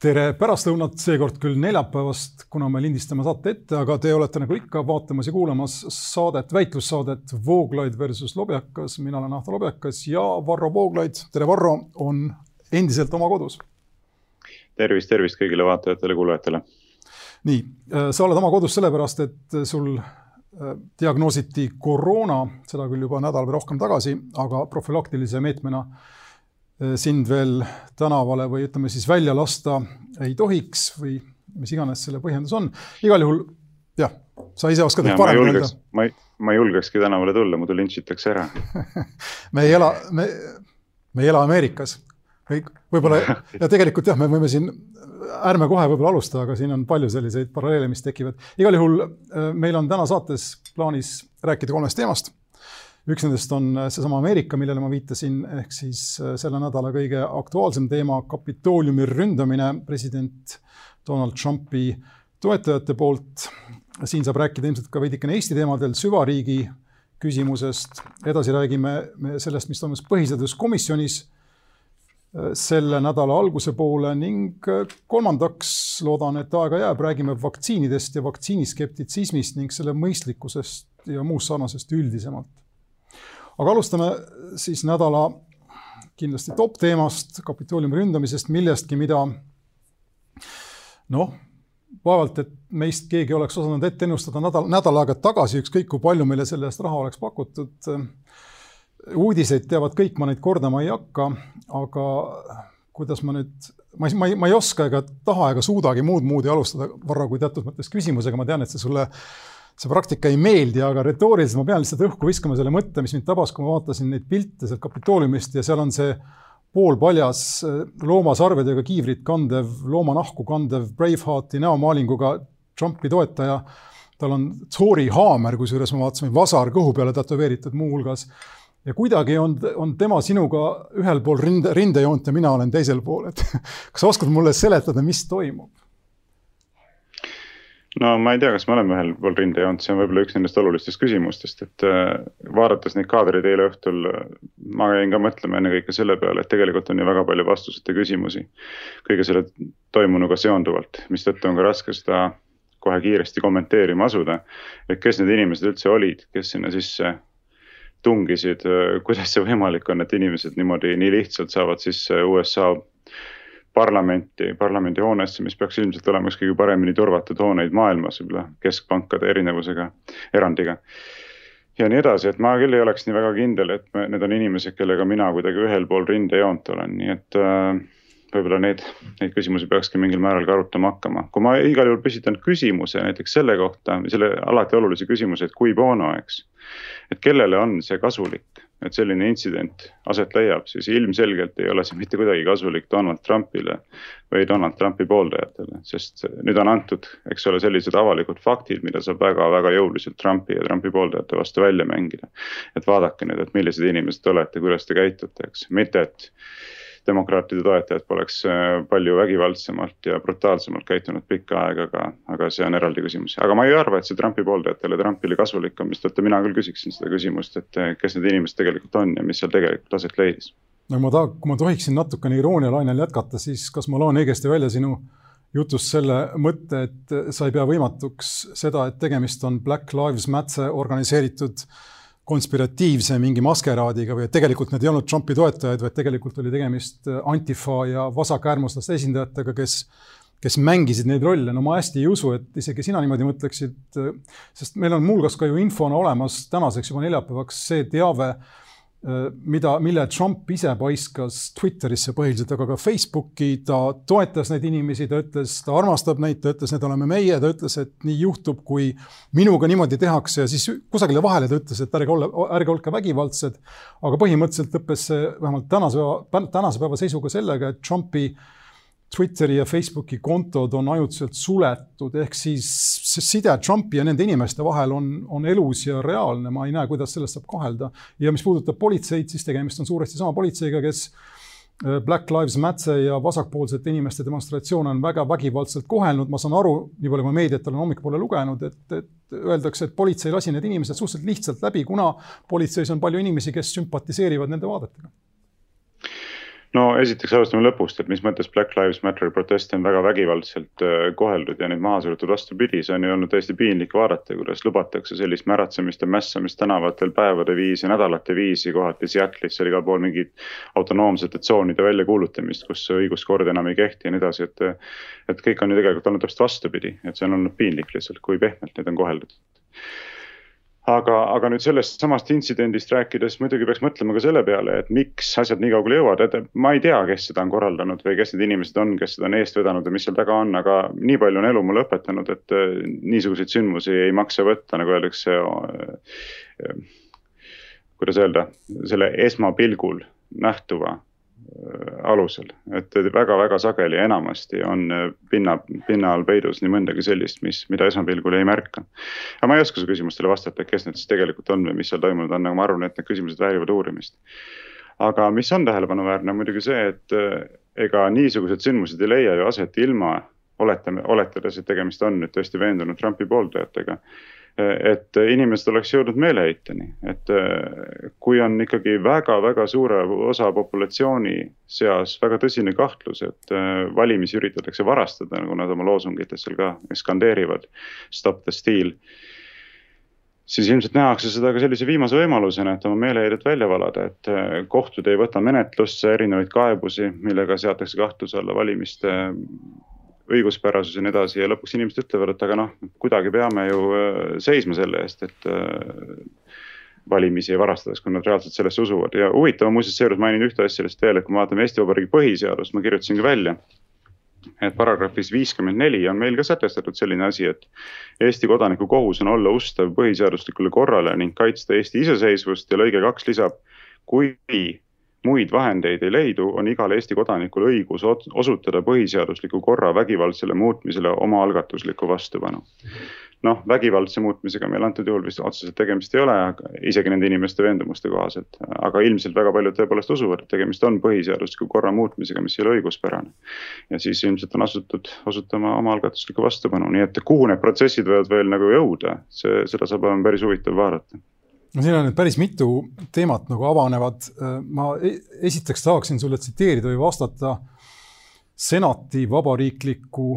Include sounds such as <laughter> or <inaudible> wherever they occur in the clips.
tere pärastlõunat, seekord küll neljapäevast, kuna me lindistame saate ette, aga te olete nagu ikka vaatamas ja kuulamas saadet, väitlussaadet Vooglaid versus Lobjakas. mina olen Ahto Lobjakas ja Varro Vooglaid, tere Varro, on endiselt oma kodus. tervist, tervist kõigile vaatajatele-kuulajatele. nii, sa oled oma kodus sellepärast, et sul äh, diagnoositi koroona, seda küll juba nädal või rohkem tagasi, aga profülaktilise meetmena Äh, sind veel tänavale või ütleme siis välja lasta ei tohiks või mis iganes selle põhjendus on. igal juhul jah, sa ise oskad ehk parem öelda. ma ei, ma ei julgekski tänavale tulla, muidu lintšitakse ära <laughs> me ei ela, me, me ei ela Ameerikas. võib-olla <laughs> ja tegelikult jah, me võime siin, ärme kohe võib-olla alustada, aga siin on palju selliseid paralleele, mis tekivad. igal juhul äh, meil on täna saates plaanis rääkida kolmest teemast üks nendest on äh, seesama Ameerika, millele ma viitasin, ehk siis äh, selle nädala kõige aktuaalsem teema, Kapitooliumi ründamine president Donald Trumpi toetajate poolt. siin saab rääkida ilmselt ka veidikene Eesti teemadel, süvariigi küsimusest. edasi räägime me sellest, mis toimus põhiseaduskomisjonis äh, selle nädala alguse poole ning kolmandaks loodan, et aega jääb, räägime vaktsiinidest ja vaktsiiniskeptitsismist ning selle mõistlikkusest ja muust sarnasest üldisemalt aga alustame siis nädala kindlasti top teemast, Kapitooliumi ründamisest, millestki, mida noh, vaevalt, et meist keegi oleks osanud ette ennustada nädal, nädal aega tagasi, ükskõik kui palju meile selle eest raha oleks pakutud. uudiseid teavad kõik, ma neid kordama ei hakka, aga kuidas ma nüüd, ma ei, ma ei, ma ei oska ega taha ega suudagi muud moodi alustada, Varro, kui teatud mõttes küsimusega, ma tean, et see sulle see praktika ei meeldi, aga retooriliselt ma pean lihtsalt õhku viskama selle mõtte, mis mind tabas, kui ma vaatasin neid pilte sealt Kapitooliumist ja seal on see poolpaljas äh, loomasarvedega kiivrit kandev, loomanahku kandev Bravehearti näomaalinguga Trumpi toetaja. tal on Thori haamer, kusjuures ma vaatasin, vasar kõhu peale tätoveeritud muuhulgas. ja kuidagi on, on tema sinuga ühel pool rinde, rindejoont ja mina olen teisel pool, et <laughs> kas sa oskad mulle seletada, mis toimub? No ma ei tea, kas me oleme ühel pool rindejoont, see on võib-olla üks nendest olulistest küsimustest, et äh, vaadates neid kaadreid eile õhtul, ma jäin ka mõtlema ennekõike selle peale, et tegelikult on ju väga palju vastuseta küsimusi kõige selle toimunuga seonduvalt, mistõttu on ka raske seda kohe kiiresti kommenteerima asuda. et kes need inimesed üldse olid, kes sinna sisse tungisid, äh, kuidas see võimalik on, et inimesed niimoodi nii lihtsalt saavad sisse USA parlamenti, parlamendihoonesse, mis peaks ilmselt olema üks kõige paremini turvatud hooneid maailmas, võib-olla keskpankade erinevusega, erandiga. ja nii edasi, et ma küll ei oleks nii väga kindel, et me, need on inimesed, kellega mina kuidagi ühel pool rindejoont olen, nii et äh, võib-olla neid, neid küsimusi peakski mingil määral ka arutama hakkama. kui ma igal juhul püstitan küsimuse näiteks selle kohta, selle alati olulise küsimuse, et kui bono, eks. et kellele on see kasulik et selline intsident aset leiab, siis ilmselgelt ei ole see mitte kuidagi kasulik Donald Trumpile või Donald Trumpi pooldajatele, sest nüüd on antud, eks ole, sellised avalikud faktid, mida saab väga-väga jõuliselt Trumpi ja Trumpi pooldajate vastu välja mängida. et vaadake nüüd, et millised inimesed te olete, kuidas te käitute, eks, mitte et demokraatide toetajad poleks äh, palju vägivaldsemalt ja brutaalsemalt käitunud pikka aega, aga, aga see on eraldi küsimus. aga ma ei arva, et see Trumpi pooldajatele Trumpile kasulik on, mistõttu mina küll küsiksin seda küsimust, et äh, kes need inimesed tegelikult on ja mis seal tegelikult aset leidis. no ma tahan, kui ma tohiksin natukene iroonialainel jätkata, siis kas ma loen õigesti välja sinu jutust selle mõtte, et sa ei pea võimatuks seda, et tegemist on Black Lives Matter organiseeritud äh, konspiratiivse mingi maskeraadiga või et tegelikult need ei olnud Trumpi toetajaid, vaid tegelikult oli tegemist äh, Antifa ja vasakäärmuslaste esindajatega, kes, kes mängisid neid rolle. no ma hästi ei usu, et isegi sina niimoodi mõtleksid, äh, sest meil on muuhulgas ka ju infona olemas tänaseks juba neljapäevaks see teave mida, mille Trump ise paiskas Twitterisse põhiliselt, aga ka Facebooki, ta toetas neid inimesi, ta ütles, ta armastab neid, ta ütles, need oleme meie, ta ütles, et nii juhtub, kui minuga niimoodi tehakse ja siis kusagile vahele ta ütles, et ärge olla, ärge olge vägivaldsed. aga põhimõtteliselt lõppes see vähemalt tänase päeva, tänase päeva seisuga sellega, et Trumpi äh, Twitteri ja Facebooki kontod on ajutiselt suletud, ehk siis side Trumpi ja nende inimeste vahel on, on elus ja reaalne, ma ei näe, kuidas sellest saab kahelda. ja mis puudutab politseid, siis tegemist on suuresti sama politseiga, kes äh, Black Lives Matter ja vasakpoolsete inimeste demonstratsioone on väga vägivaldselt kohelnud, ma saan aru, nii palju ma meediat olen hommikupoole lugenud, et, et öeldakse, et politsei lasi need inimesed suhteliselt lihtsalt läbi, kuna politseis on palju inimesi, kes sümpatiseerivad nende vaadetega no esiteks alustame lõpust, et mis mõttes Black Lives Matter proteste on väga vägivaldselt äh, koheldud ja neid maha surutud, vastupidi, see on ju olnud täiesti piinlik vaadata, kuidas lubatakse sellist märatsemist ja mässamist tänavatel päevade viisi, nädalate viisi, kohati Seattle'is seal igal pool mingit autonoomsete tsoonide väljakuulutamist, kus õiguskord enam ei kehti ja nii edasi, et. et kõik on ju tegelikult olnud täpselt vastupidi, et see on olnud piinlik lihtsalt, kui pehmelt neid on koheldud aga, aga nüüd sellest samast intsidendist rääkides muidugi peaks mõtlema ka selle peale, et miks asjad nii kaugele jõuavad, et ma ei tea, kes seda on korraldanud või kes need inimesed on, kes seda on eest vedanud ja mis seal taga on, aga nii palju on elu mulle õpetanud, et äh, niisuguseid sündmusi ei maksa võtta, nagu öeldakse. Äh, kuidas öelda, selle esmapilgul nähtuva Äh, alusel, et väga-väga sageli enamasti on äh, pinna, pinna all peidus nii mõndagi sellist, mis, mida esmapilgul ei märka. aga ma ei oska su küsimustele vastata, kes need siis tegelikult on või mis seal toimunud on, aga ma arvan, et need küsimused väärivad uurimist. aga mis on tähelepanuväärne, muidugi see, et äh, ega niisugused sündmused ei leia ju aset ilma, oletame, oletades, et tegemist on nüüd tõesti veendunud Trumpi pooldajatega et inimesed oleks jõudnud meeleheiteni, et äh, kui on ikkagi väga-väga suure osa populatsiooni seas väga tõsine kahtlus, et äh, valimisi üritatakse varastada, nagu nad oma loosungites seal ka skandeerivad. Stop the steal siis ilmselt nähakse seda ka sellise viimase võimalusena, et oma meeleheidet välja valada, et äh, kohtud ei võta menetlusse erinevaid kaebusi, millega seatakse kahtluse alla valimiste õiguspärasus ja nii edasi ja lõpuks inimesed ütlevad, et aga noh, kuidagi peame ju äh, seisma selle eest, et äh, valimisi ei varastades, kui nad reaalselt sellesse usuvad ja huvitav muuseas seejuures mainin ühte asja sellest veel, et kui me vaatame Eesti Vabariigi põhiseadust, ma kirjutasin ka välja. et paragrahvis viiskümmend neli on meil ka sätestatud selline asi, et Eesti kodaniku kohus on olla ustav põhiseaduslikule korrale ning kaitsta Eesti iseseisvust ja lõige kaks lisab, kui muid vahendeid ei leidu, on igal Eesti kodanikul õigus osutada põhiseadusliku korra vägivaldsele muutmisele omaalgatuslikku vastupanu. noh, vägivaldse muutmisega meil antud juhul vist otseselt tegemist ei ole, isegi nende inimeste veendumuste kohaselt, aga ilmselt väga paljud tõepoolest usuvad, et tegemist on põhiseadusliku korra muutmisega, mis ei ole õiguspärane. ja siis ilmselt on asutud osutama omaalgatuslikku vastupanu, nii et kuhu need protsessid võivad veel nagu jõuda, see, seda saab olema päris huvitav vaadata no siin on nüüd päris mitu teemat nagu avanevad. ma e-, esiteks tahaksin sulle tsiteerida või vastata senati vabariikliku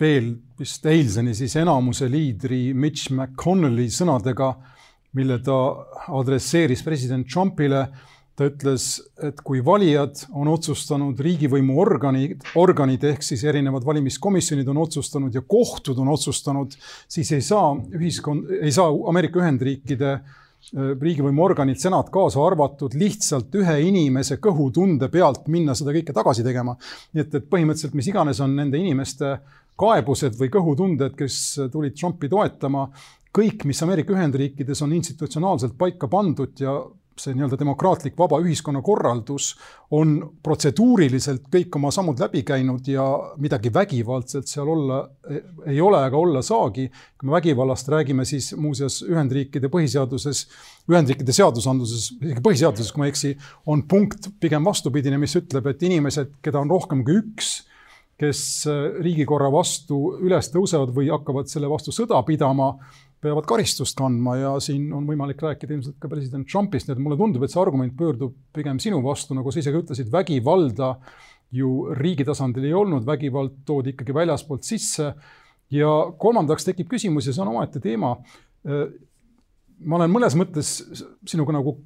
veel vist eilseni siis enamuse liidri Mitch McConnelli sõnadega, mille ta adresseeris president Trumpile. ta ütles, et kui valijad on otsustanud, riigivõimu organid, organid ehk siis erinevad valimiskomisjonid on otsustanud ja kohtud on otsustanud, siis ei saa ühiskond, ei saa Ameerika Ühendriikide äh, Äh, riigivõimuorganid, senat kaasa arvatud, lihtsalt ühe inimese kõhutunde pealt minna seda kõike tagasi tegema. nii et, et põhimõtteliselt mis iganes on nende inimeste kaebused või kõhutunded, kes tulid Trumpi toetama, kõik, mis Ameerika Ühendriikides on institutsionaalselt paika pandud ja see nii-öelda demokraatlik vaba ühiskonnakorraldus on protseduuriliselt kõik oma sammud läbi käinud ja midagi vägivaldselt seal olla ei ole ega olla saagi. kui me vägivallast räägime, siis muuseas Ühendriikide põhiseaduses, Ühendriikide seadusandluses, isegi põhiseaduses, kui ma ei eksi, on punkt pigem vastupidine, mis ütleb, et inimesed, keda on rohkem kui üks, kes riigikorra vastu üles tõusevad või hakkavad selle vastu sõda pidama peavad karistust kandma ja siin on võimalik rääkida ilmselt ka president Trumpist, nii et mulle tundub, et see argument pöördub pigem sinu vastu, nagu sa ise ka ütlesid, vägivalda ju riigi tasandil ei olnud, vägivald toodi ikkagi väljaspoolt sisse. ja kolmandaks tekib küsimus ja see on omaette teema. ma olen mõnes mõttes sinuga nagu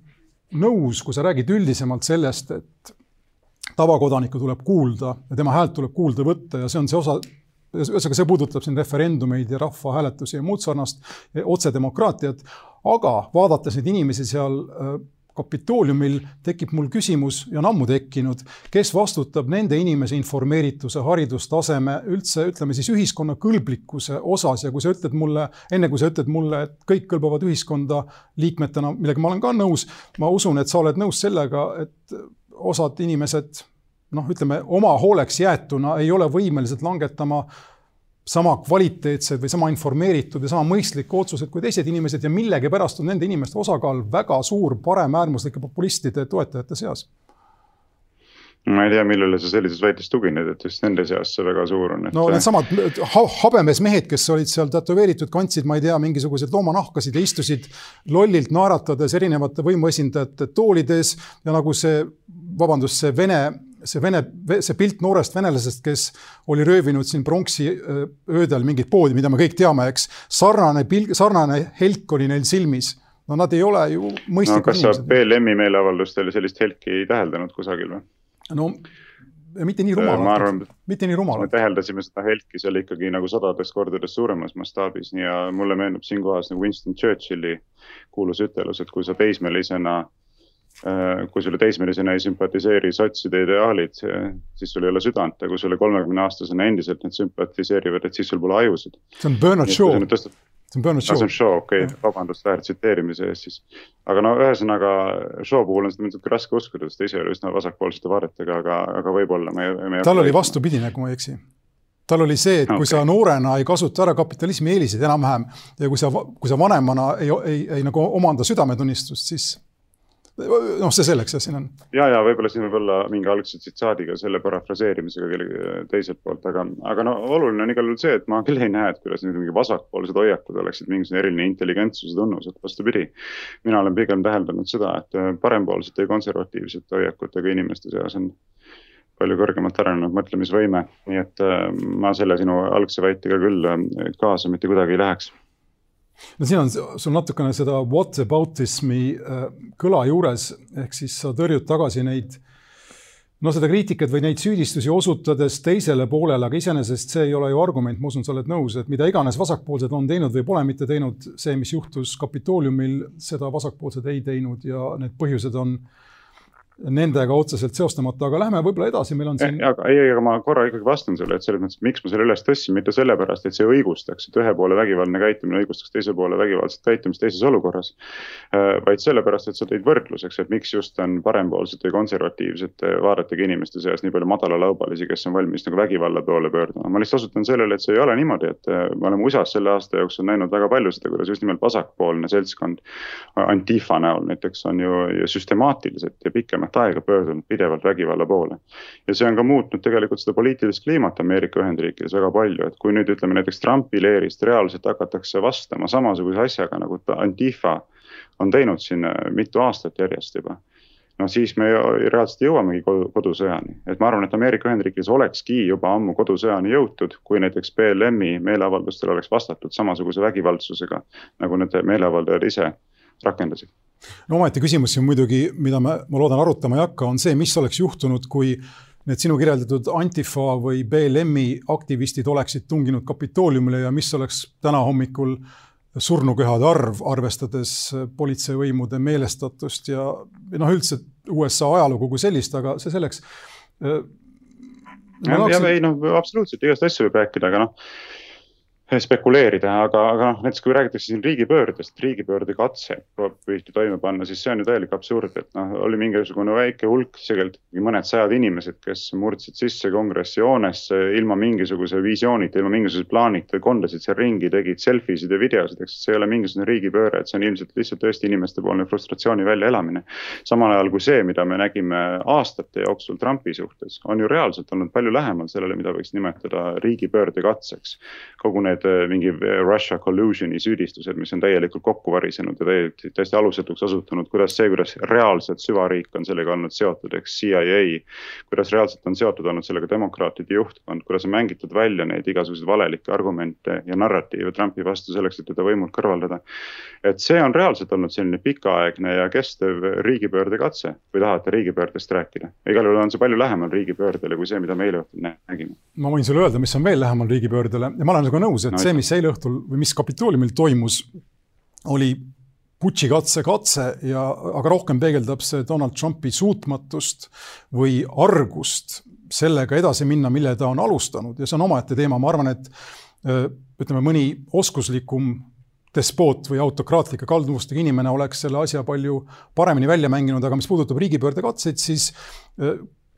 nõus, kui sa räägid üldisemalt sellest, et tavakodanikku tuleb kuulda ja tema häält tuleb kuulda võtta ja see on see osa ühesõnaga, see puudutab siin referendumeid ja rahvahääletusi ja muud sarnast, otsedemokraatiat, aga vaadates neid inimesi seal äh, Kapitooliumil tekib mul küsimus ja on ammu tekkinud, kes vastutab nende inimese informeerituse, haridustaseme, üldse ütleme siis ühiskonna kõlblikkuse osas? Ja kui sa ütled mulle, enne kui sa ütled mulle, et kõik kõlbavad ühiskonda liikmetena, millega ma olen ka nõus, ma usun, et sa oled nõus sellega, et osad inimesed noh, ütleme oma hooleks jäetuna ei ole võimelised langetama sama kvaliteetsed või sama informeeritud ja sama mõistlikke otsuseid kui teised inimesed ja millegipärast on nende inimeste osakaal väga suur paremäärmuslike populistide toetajate seas. Ma ei tea, millele sa sellises väites tugined, et just nende seas see väga suur on et.... no needsamad ha habemes mehed, kes olid seal tätoveeritud, kandsid, ma ei tea, mingisuguseid loomanahkasid ja istusid lollilt naeratades erinevate võimuesindajate toolides ja nagu see, vabandust, see Vene see Vene, see pilt noorest venelasest, kes oli röövinud siin pronksi öödel mingit poodi, mida me kõik teame, eks. sarnane pilk, sarnane helk oli neil silmis. no nad ei ole ju mõistlikud no, kas inimesed. BLM-i meeleavaldustel sellist helki ei täheldanud kusagil või? no mitte nii rumalalt, mitte nii rumalalt. me täheldasime seda helki seal ikkagi nagu sadades kordades suuremas mastaabis ja mulle meenub siinkohas nagu Winston Churchilli kuulus ütelus, et kui sa teismelisena Äh, kui sulle teismelisena ei sümpatiseeri sotside ideaalid, siis sul ei ole südant ja kui sulle kolmekümne aastasena endiselt need sümpatiseerivad, et siis sul pole ajusid. see on Bernard Shaw. see on Bernard Shaw. see on Shaw, okei okay., vabandust väärtsiteerimise eest siis. aga no ühesõnaga Shaw puhul on seda muidugi raske uskuda, sest ta ise oli üsna vasakpoolsete vaadetega, aga, aga võib-olla me, me. tal oli vastupidine, kui ma ei eksi tal oli see, et kui okay. sa noorena ei kasuta ära kapitalismi eeliseid enam-vähem ja kui sa, kui sa vanemana ei, ei, ei nagu omanda südametunnistust, siis noh, see selleks, jah, siin on. ja, ja võib-olla siin võib olla mingi algse tsitaadiga selle parafraseerimisega kellegi teiselt poolt, aga, aga no oluline on igal juhul see, et ma küll ei näe, et kuidas nüüd mingi vasakpoolsed hoiakud oleksid mingisugune eriline intelligentsuse tunnus, et vastupidi. mina olen pigem täheldanud seda, et parempoolsete ja konservatiivsete hoiakutega inimeste seas on palju kõrgemalt arenenud mõtlemisvõime, nii et äh, ma selle sinu algse väitega küll äh, kaasa mitte kuidagi ei läheks no siin on sul natukene seda whataboutismi äh, kõla juures, ehk siis sa tõrjud tagasi neid no seda kriitikat või neid süüdistusi osutades teisele poolele, aga iseenesest see ei ole ju argument, ma usun, sa oled nõus, et mida iganes vasakpoolsed on teinud või pole mitte teinud, see, mis juhtus Kapitooliumil, seda vasakpoolsed ei teinud ja need põhjused on äh, nendega otseselt seostamata, aga lähme võib-olla edasi, meil on siin. aga ei, aga ma korra ikkagi vastan sulle, et selles mõttes, miks ma selle üles tõstsin, mitte sellepärast, et see õigustaks, et ühe poole vägivaldne käitumine õigustaks teise poole vägivaldset käitumist teises olukorras. Äh, vaid sellepärast, et sa tõid võrdluseks, et miks just on parempoolsete ja konservatiivsete vaadetega inimeste seas nii palju madalalaubalisi, kes on valmis nagu vägivalla poole pöörduma. ma lihtsalt osutan sellele, et see ei ole niimoodi, et äh, me oleme USA-s selle aasta jooksul näinud väga palju seda, kuidas just nimelt vasakpoolne seltskond Antifa näol näiteks on ju, süstemaatiliselt ja pikemat pikemat aega pöördunud pidevalt vägivalla poole. ja see on ka muutnud tegelikult seda poliitilist kliimat Ameerika Ühendriikides väga palju, et kui nüüd ütleme näiteks Trumpi leerist reaalselt hakatakse vastama samasuguse asjaga nagu Antifa on teinud siin äh, mitu aastat järjest juba no siis me reaalselt jõuamegi kodusõjani, et ma arvan, et Ameerika Ühendriikides olekski juba ammu kodusõjani jõutud, kui näiteks BLM-i meeleavaldustel oleks vastatud samasuguse vägivaldsusega, nagu need meeleavaldajad ise rakendasid no omaette küsimus siin muidugi, mida me, ma loodan, arutama ei hakka, on see, mis oleks juhtunud, kui need sinu kirjeldatud Antifa või BLM-i aktivistid oleksid tunginud Kapitooliumile ja mis oleks täna hommikul surnukehade arv, arvestades politseivõimude meelestatust ja noh, üldse USA ajalugu kui sellist, aga see selleks. ja, ja ei noh, absoluutselt igast asju võib rääkida, aga noh spekuleerida, aga, aga noh, näiteks kui räägitakse siin riigipöördest, riigipöörde katse püüti toime panna, siis see on ju täielik absurd, et noh, oli mingisugune väike hulk, tegelikult mõned sajad inimesed, kes murdsid sisse kongressi hoonesse ilma mingisuguse visioonita, ilma mingisuguse plaanita, kondasid seal ringi, tegid selfie sid ja videosid, eks see ei ole mingisugune riigipööre, et see on ilmselt lihtsalt tõesti inimestepoolne frustratsiooni väljaelamine. samal ajal kui see, mida me nägime aastate jooksul Trumpi suhtes, on ju reaalselt olnud palju lähemal sellele, mida võiks nimetada riigipöörde katseks. kogu need need äh, mingi äh, Russia collusion'i süüdistused, mis on täielikult kokku varisenud ja täiesti, täiesti alusetuks osutunud, kuidas see, kuidas reaalselt süvariik on sellega olnud seotud, ehk CIA. kuidas reaalselt on seotud olnud sellega demokraatide juhtkond, kuidas on mängitud välja neid igasuguseid valelikke argumente ja narratiive Trumpi vastu selleks, et teda võimult kõrvaldada. et see on reaalselt olnud selline pikaaegne ja kestev riigipöörde katse või tahate riigipöördest rääkida? igal juhul on see palju lähemal riigipöördele kui see, mida me eile õhtul nägime. ma võin sulle öelda, mis on veel lähemal riigipöördele ja ma olen sinuga nõus, et et see, mis eile õhtul või mis Kapitooliumil toimus, oli Butši katse katse ja, aga rohkem peegeldab see Donald Trumpi suutmatust või argust sellega edasi minna, mille ta on alustanud. Ja see on omaette teema, ma arvan, et ütleme, mõni oskuslikum despoot või autokraatlike kalduvustega inimene oleks selle asja palju paremini välja mänginud, aga mis puudutab riigipöördekatseid, siis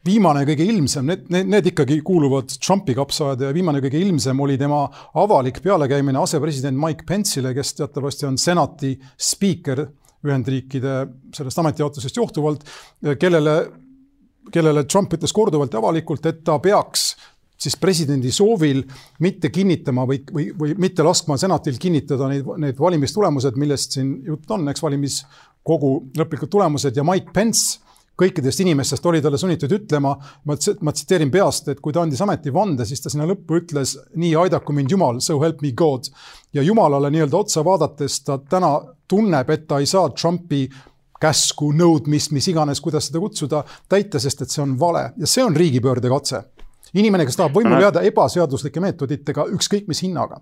viimane kõige ilmsem, need, need, need ikkagi kuuluvad Trumpi kapsaaeda ja viimane kõige ilmsem oli tema avalik pealekäimine asepresident Mike Pence'ile, kes teatavasti on senati spiiker Ühendriikide sellest ametijaotusest johtuvalt, kellele, kellele Trump ütles korduvalt ja avalikult, et ta peaks siis presidendi soovil mitte kinnitama või, või, või mitte laskma senatil kinnitada neid, need valimistulemused, millest siin jutt on, eks valimiskogu lõplikud tulemused ja Mike Pence kõikidest inimestest oli talle sunnitud ütlema, ma, ma tsiteerin peast, et kui ta andis ametivande, siis ta sinna lõppu ütles, nii aidaku mind Jumal, so help me God. ja Jumalale nii-öelda otsa vaadates ta täna tunneb, et ta ei saa Trumpi käsku, nõudmist, mis iganes, kuidas seda kutsuda, täita, sest et see on vale ja see on riigipöörde katse. inimene, kes tahab võimule jääda ebaseaduslike meetoditega, ükskõik mis hinnaga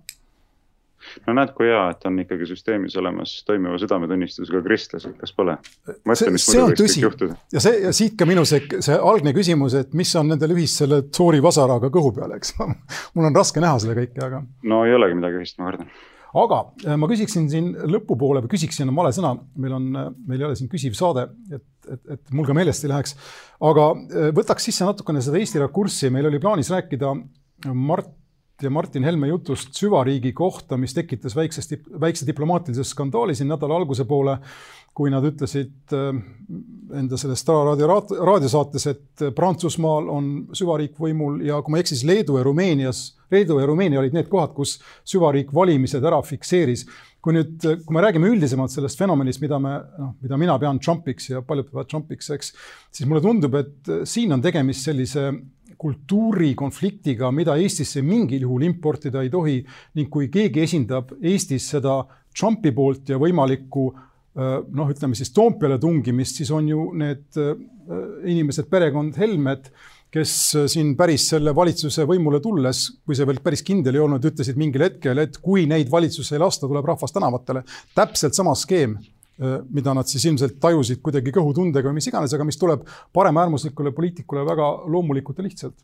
no näed, kui hea, et on ikkagi süsteemis olemas toimiva südametunnistusega kristlased, kas pole? see, see on tõsi ja see ja siit ka minu see, see algne küsimus, et mis on nendel ühist selle Tsoori vasaraga kõhu peal, eks <laughs> mul on raske näha seda kõike, aga. no ei olegi midagi ühist, ma kardan aga äh, ma küsiksin siin lõpupoole või küsiksin on vale sõna, meil on, äh, meil ei ole siin küsiv saade, et, et, et mul ka meelest ei läheks. aga äh, võtaks sisse natukene seda Eesti rakurssi, meil oli plaanis rääkida Mart ja Martin Helme jutust süvariigi kohta, mis tekitas väiksest, väikse diplomaatilise skandaali siin nädala alguse poole, kui nad ütlesid äh, enda selles Star raadio raadiosaates, et Prantsusmaal on süvariik võimul ja kui ma ei eksi, siis Leedu ja Rumeenias, Leedu ja Rumeenia olid need kohad, kus süvariik valimised ära fikseeris. kui nüüd, kui me räägime üldisemalt sellest fenomenist, mida me, noh, mida mina pean Trumpiks ja paljud peavad Trumpiks, eks, siis mulle tundub, et siin on tegemist sellise kultuurikonfliktiga, mida Eestisse mingil juhul importida ei tohi ning kui keegi esindab Eestis seda Trumpi poolt ja võimalikku noh, ütleme siis Toompeale tungimist, siis on ju need inimesed, perekond Helmed, kes siin päris selle valitsuse võimule tulles, kui see veel päris kindel ei olnud, ütlesid mingil hetkel, et kui neid valitsusse ei lasta, tuleb rahvas tänavatele. täpselt sama skeem Äh, mida nad siis ilmselt tajusid kuidagi kõhutundega või mis iganes, aga mis tuleb paremäärmuslikule poliitikule väga loomulikult ja lihtsalt.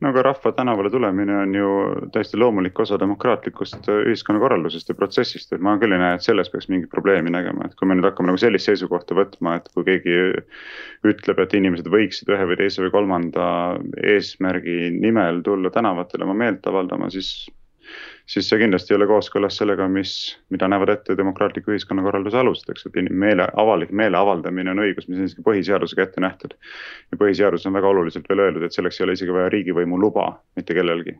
no aga rahva tänavale tulemine on ju täiesti loomulik osa demokraatlikust äh, ühiskonnakorraldusest ja protsessist, et ma küll ei näe, et selles peaks mingit probleemi nägema, et kui me nüüd hakkame nagu sellist seisukohta võtma, et kui keegi ütleb, et inimesed võiksid ühe või teise või kolmanda eesmärgi nimel tulla tänavatele oma meelt avaldama, siis siis see kindlasti ei ole kooskõlas sellega, mis, mida näevad ette demokraatliku ühiskonnakorralduse alused, eks, et meele, avalik meele avaldamine on õigus, mis on isegi põhiseadusega ette nähtud. ja põhiseaduses on väga oluliselt veel öeldud, et selleks ei ole isegi vaja riigivõimu luba mitte kellelgi.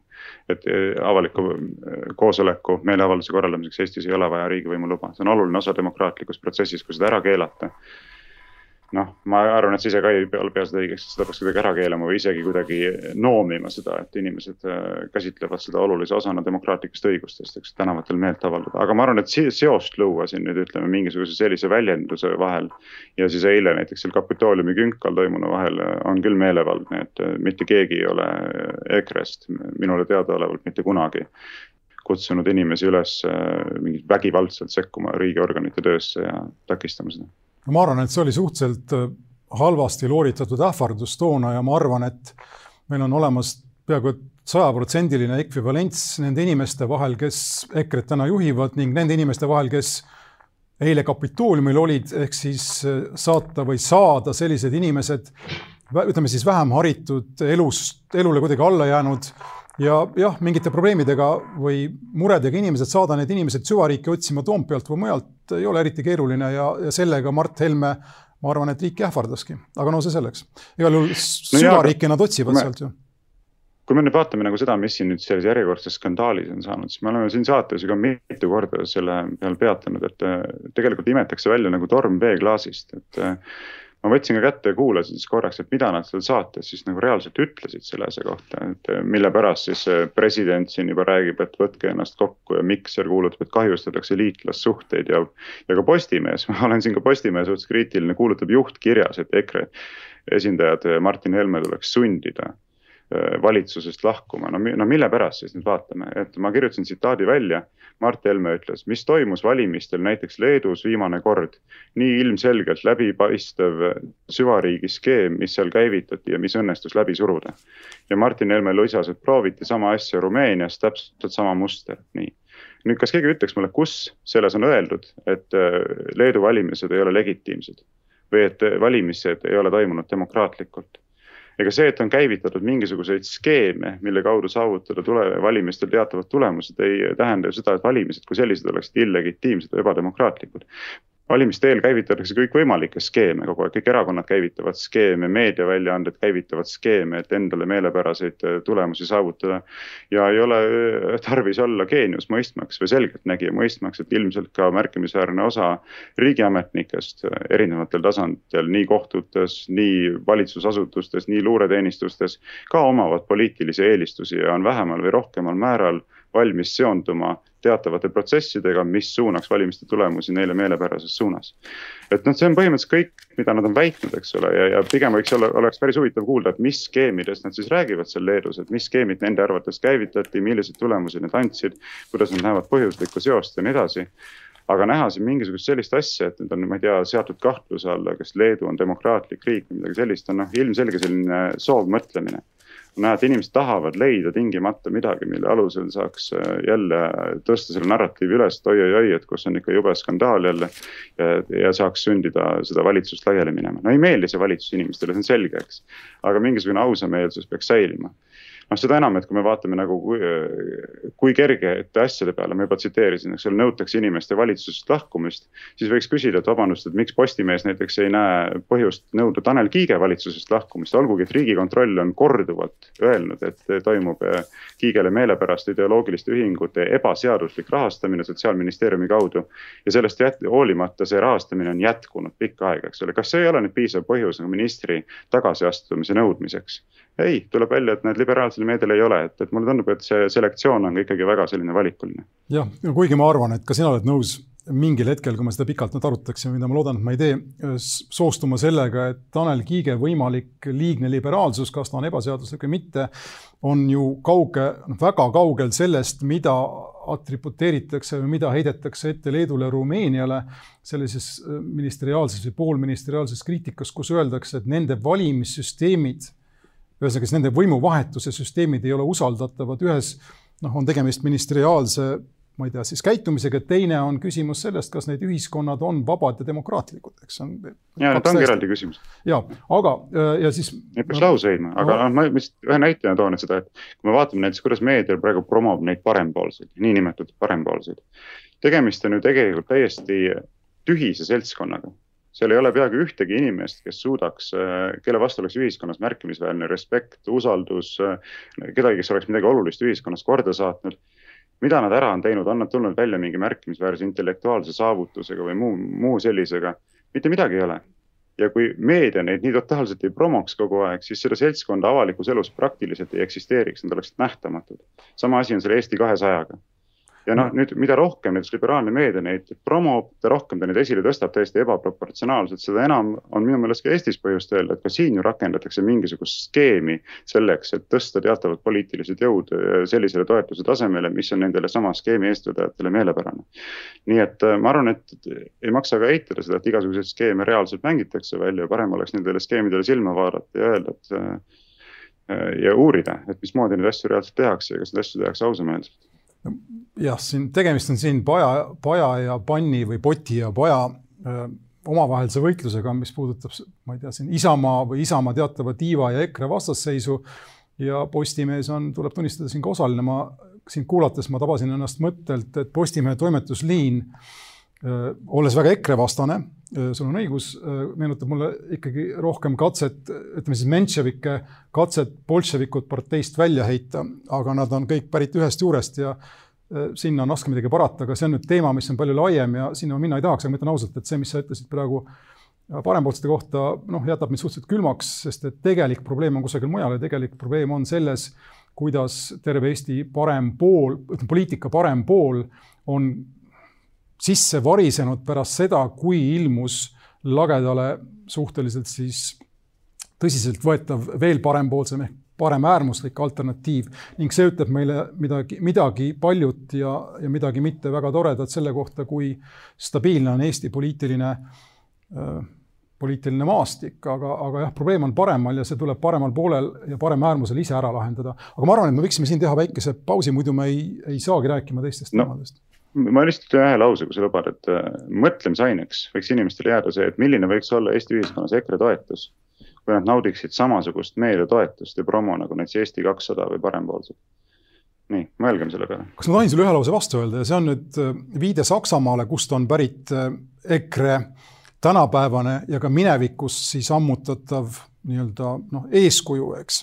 et eh, avaliku eh, koosoleku meeleavalduse korraldamiseks Eestis ei ole vaja riigivõimu luba, see on oluline osa demokraatlikust protsessist, kui seda ära keelata noh, ma arvan, et sa ise ka ei pea, pea seda õigeks, seda peaks kuidagi ära keelama või isegi kuidagi noomima seda, et inimesed äh, käsitlevad seda olulise osana demokraatlikest õigustest, eks tänavatel meelt avaldada, aga ma arvan, et seost luua siin nüüd ütleme mingisuguse sellise väljenduse vahel. ja siis eile näiteks seal Kapitooliumi künkal toimunu vahel äh, on küll meelevaldne, et äh, mitte keegi ei ole EKRE-st minule teadaolevalt mitte kunagi kutsunud inimesi üles mingit vägivaldselt sekkuma riigiorganite töösse ja takistama seda ma arvan, et see oli suhteliselt äh, halvasti looritatud ähvardus toona ja ma arvan, et meil on olemas peaaegu et sajaprotsendiline ekvivalents nende inimeste vahel, kes EKRE-t täna juhivad ning nende inimeste vahel, kes eile Kapitooliumil olid, ehk siis äh, saata või saada sellised inimesed, ütleme siis vähem haritud, elust, elule kuidagi alla jäänud ja jah, mingite probleemidega või muredega inimesed, saada need inimesed süvariiki otsima Toompealt või mujalt ei ole eriti keeruline ja, ja sellega Mart Helme, ma arvan, et riiki ähvardaski, aga no see selleks. igal juhul süvariiki no nad otsivad me, sealt ju kui me nüüd vaatame nagu seda, mis siin nüüd selles järjekordses skandaalis on saanud, siis me oleme siin saates ju ka mitu korda selle peal peatunud, et tegelikult imetakse välja nagu torm veeklaasist, et ma võtsin ka kätte ja kuulasin siis korraks, et mida nad seal saates siis nagu reaalselt ütlesid selle asja kohta, et mille pärast siis president siin juba räägib, et võtke ennast kokku ja Mikser kuulutab, et kahjustatakse liitlassuhteid ja. ja ka Postimees, <laughs> ma olen siin ka Postimehe suhtes kriitiline, kuulutab juhtkirjas, et EKRE esindajad Martin Helme tuleks sundida valitsusest lahkuma, no, no mille pärast siis nüüd vaatame, et ma kirjutasin tsitaadi välja. Mart Helme ütles, mis toimus valimistel näiteks Leedus viimane kord. nii ilmselgelt läbipaistev süvariigi skeem, mis seal käivitati ja mis õnnestus läbi suruda. ja Martin Helme lisas, et prooviti sama asja Rumeenias, täpselt sama muster, nii nüüd, kas keegi ütleks mulle, kus selles on öeldud, et äh, Leedu valimised ei ole legitiimsed või et valimised ei ole toimunud demokraatlikult? Ega see, et on käivitatud mingisuguseid skeeme, mille kaudu saavutada tule, valimistel teatavad tulemused, ei tähenda ju seda, et valimised kui sellised oleksid illegitiimsed või ebademokraatlikud. Valimiste eel käivitatakse kõikvõimalikke skeeme kogu aeg, kõik erakonnad käivitavad skeeme, meediaväljaanded käivitavad skeeme, et endale meelepäraseid äh, tulemusi saavutada. ja ei ole äh, tarvis olla geenius mõistmaks või selgeltnägija mõistmaks, et ilmselt ka märkimisväärne osa riigiametnikest äh, erinevatel tasanditel, nii kohtutes, nii valitsusasutustes, nii luureteenistustes. ka omavad poliitilisi eelistusi ja on vähemal või rohkemal määral valmis seonduma teatavate protsessidega, mis suunaks valimiste tulemusi neile meelepärases suunas. et noh, see on põhimõtteliselt kõik, mida nad on väitnud, eks ole, ja, ja pigem võiks olla, oleks päris huvitav kuulda, et mis skeemidest nad siis räägivad seal Leedus, et mis skeemid nende arvates käivitati, milliseid tulemusi need andsid. kuidas nad näevad põhjuslikku seost ja nii edasi aga näha siin mingisugust sellist asja, et nüüd on, ma ei tea, seatud kahtluse alla, kas Leedu on demokraatlik riik või midagi sellist, on noh, ilmselge selline soovmõtlemine näed, inimesed tahavad leida tingimata midagi, mille alusel saaks äh, jälle tõsta selle narratiivi üles, et oi-oi-oi, et kus on ikka jube skandaal jälle. ja, saaks sündida seda valitsust laiali minema, no ei meeldi see valitsus inimestele, see on selge, eks. aga mingisugune ausameelsus peaks säilima noh, seda enam, et kui me vaatame nagu kui, kergete asjade peale, ma juba tsiteerisin, eks ole, nõutakse inimeste valitsusest lahkumist. siis võiks küsida, et vabandust, et miks Postimees näiteks ei näe põhjust nõuda Tanel Kiige valitsusest lahkumist, olgugi et riigikontroll on korduvalt öelnud, et toimub eh, Kiigele meelepäraste ideoloogiliste ühingute ebaseaduslik rahastamine sotsiaalministeeriumi kaudu. ja sellest jät-, hoolimata see rahastamine on jätkunud pikka aega, eks ole, kas see ei ole nüüd piisav põhjus nagu ministri tagasiastumise nõudmiseks? Ei, tuleb välja, et need liberaalsel meedial ei ole, et, et mulle tundub, et see selektsioon on ka ikkagi väga selline valikuline. jah, kuigi ma arvan, et ka sina oled nõus mingil hetkel, kui me seda pikalt nüüd arutaksime, mida ma loodan, et ma ei tee, soostuma sellega, et Tanel Kiige võimalik liigne liberaalsus, kas ta on ebaseaduslik või mitte, on ju kauge, noh väga kaugel sellest, mida atributeeritakse või mida heidetakse ette Leedule ja Rumeeniale sellises ministeriaalses või poolministeriaalses kriitikas, kus öeldakse, et nende valimissüsteemid ühesõnaga, siis nende võimuvahetuse süsteemid ei ole usaldatavad, ühes noh, on tegemist ministeriaalse ma ei tea, siis käitumisega, teine on küsimus sellest, kas need ühiskonnad on vabad ja demokraatlikud, eks on. ja, need ongi eraldi küsimus. ja, aga ja siis. Neid peaks no, lahus hoidma, aga noh no,, ma lihtsalt ühe näitena toon, seda, et kui me vaatame näiteks, kuidas meedia praegu promob neid parempoolseid, niinimetatud parempoolseid. tegemist on ju tegelikult täiesti tühise seltskonnaga seal ei ole peaaegu ühtegi inimest, kes suudaks, äh, kelle vastu oleks ühiskonnas märkimisväärne respekt, usaldus, äh, kedagi, kes oleks midagi olulist ühiskonnas korda saatnud. mida nad ära on teinud, on nad tulnud välja mingi märkimisväärse intellektuaalse saavutusega või muu, muu sellisega? mitte midagi ei ole. ja kui meedia neid nii totaalselt ei promoks kogu aeg, siis seda seltskonda avalikus elus praktiliselt ei eksisteeriks, nad oleksid nähtamatud. sama asi on selle Eesti kahesajaga ja noh, nüüd mida rohkem näiteks liberaalne meedia neid promob, mida rohkem ta neid esile tõstab täiesti ebaproportsionaalselt, seda enam on minu meelest ka Eestis põhjust öelda, et ka siin ju rakendatakse mingisugust skeemi selleks, et tõsta teatavad poliitilised jõud äh, sellisele toetuse tasemele, mis on nendele sama skeemi eestvedajatele meelepärane. nii et äh, ma arvan, et ei maksa ka eitada seda, et igasuguseid skeeme reaalselt mängitakse välja, parem oleks nendele skeemidele silma vaadata ja öelda, et äh, ja uurida, et mismoodi neid asju reaalselt tehakse ja kas neid asju tehakse ausameelselt jah, siin tegemist on siin paja, paja ja panni või poti ja paja omavahelise võitlusega, mis puudutab, ma ei tea, siin Isamaa või Isamaa teatava tiiva ja EKRE vastasseisu. ja Postimees on, tuleb tunnistada siin ka osaline, ma sind kuulates ma tabasin ennast mõttelt, et Postimehe toimetusliin olles väga EKRE vastane, sul on õigus, meenutab mulle ikkagi rohkem katset, ütleme siis Mentševike katset bolševikud parteist välja heita, aga nad on kõik pärit ühest juurest ja sinna on raske midagi parata, aga see on nüüd teema, mis on palju laiem ja sinna ma minna ei tahaks, aga ma ütlen ausalt, et see, mis sa ütlesid praegu parempoolsete kohta, noh, jätab mind suhteliselt külmaks, sest et tegelik probleem on kusagil mujal ja tegelik probleem on selles, kuidas terve Eesti parem pool, ütleme poliitika parem pool on sisse varisenud pärast seda, kui ilmus lagedale suhteliselt siis tõsiseltvõetav veel parempoolsem ehk paremäärmuslik alternatiiv ning see ütleb meile midagi, midagi paljut ja, ja midagi mitte väga toredat selle kohta, kui stabiilne on Eesti poliitiline äh, poliitiline maastik, aga, aga jah, probleem on paremal ja see tuleb paremal poolel ja paremäärmusel ise ära lahendada. aga ma arvan, et me võiksime siin teha väikese pausi, muidu me ei, ei saagi rääkima teistest no. teemadest ma lihtsalt ühe lause, kui sa lubad, et äh, mõtlemisaineks võiks inimestele jääda see, et milline võiks olla Eesti ühiskonnas EKRE toetus. kui nad naudiksid samasugust meediatoetust ja promo nagu näiteks Eesti kakssada või parempoolsed. nii, mõelgem selle peale. kas ma tohin sulle ühe lause vastu öelda ja see on nüüd äh, viide Saksamaale, kust on pärit äh, EKRE tänapäevane ja ka minevikus siis ammutatav nii-öelda noh, eeskuju, eks.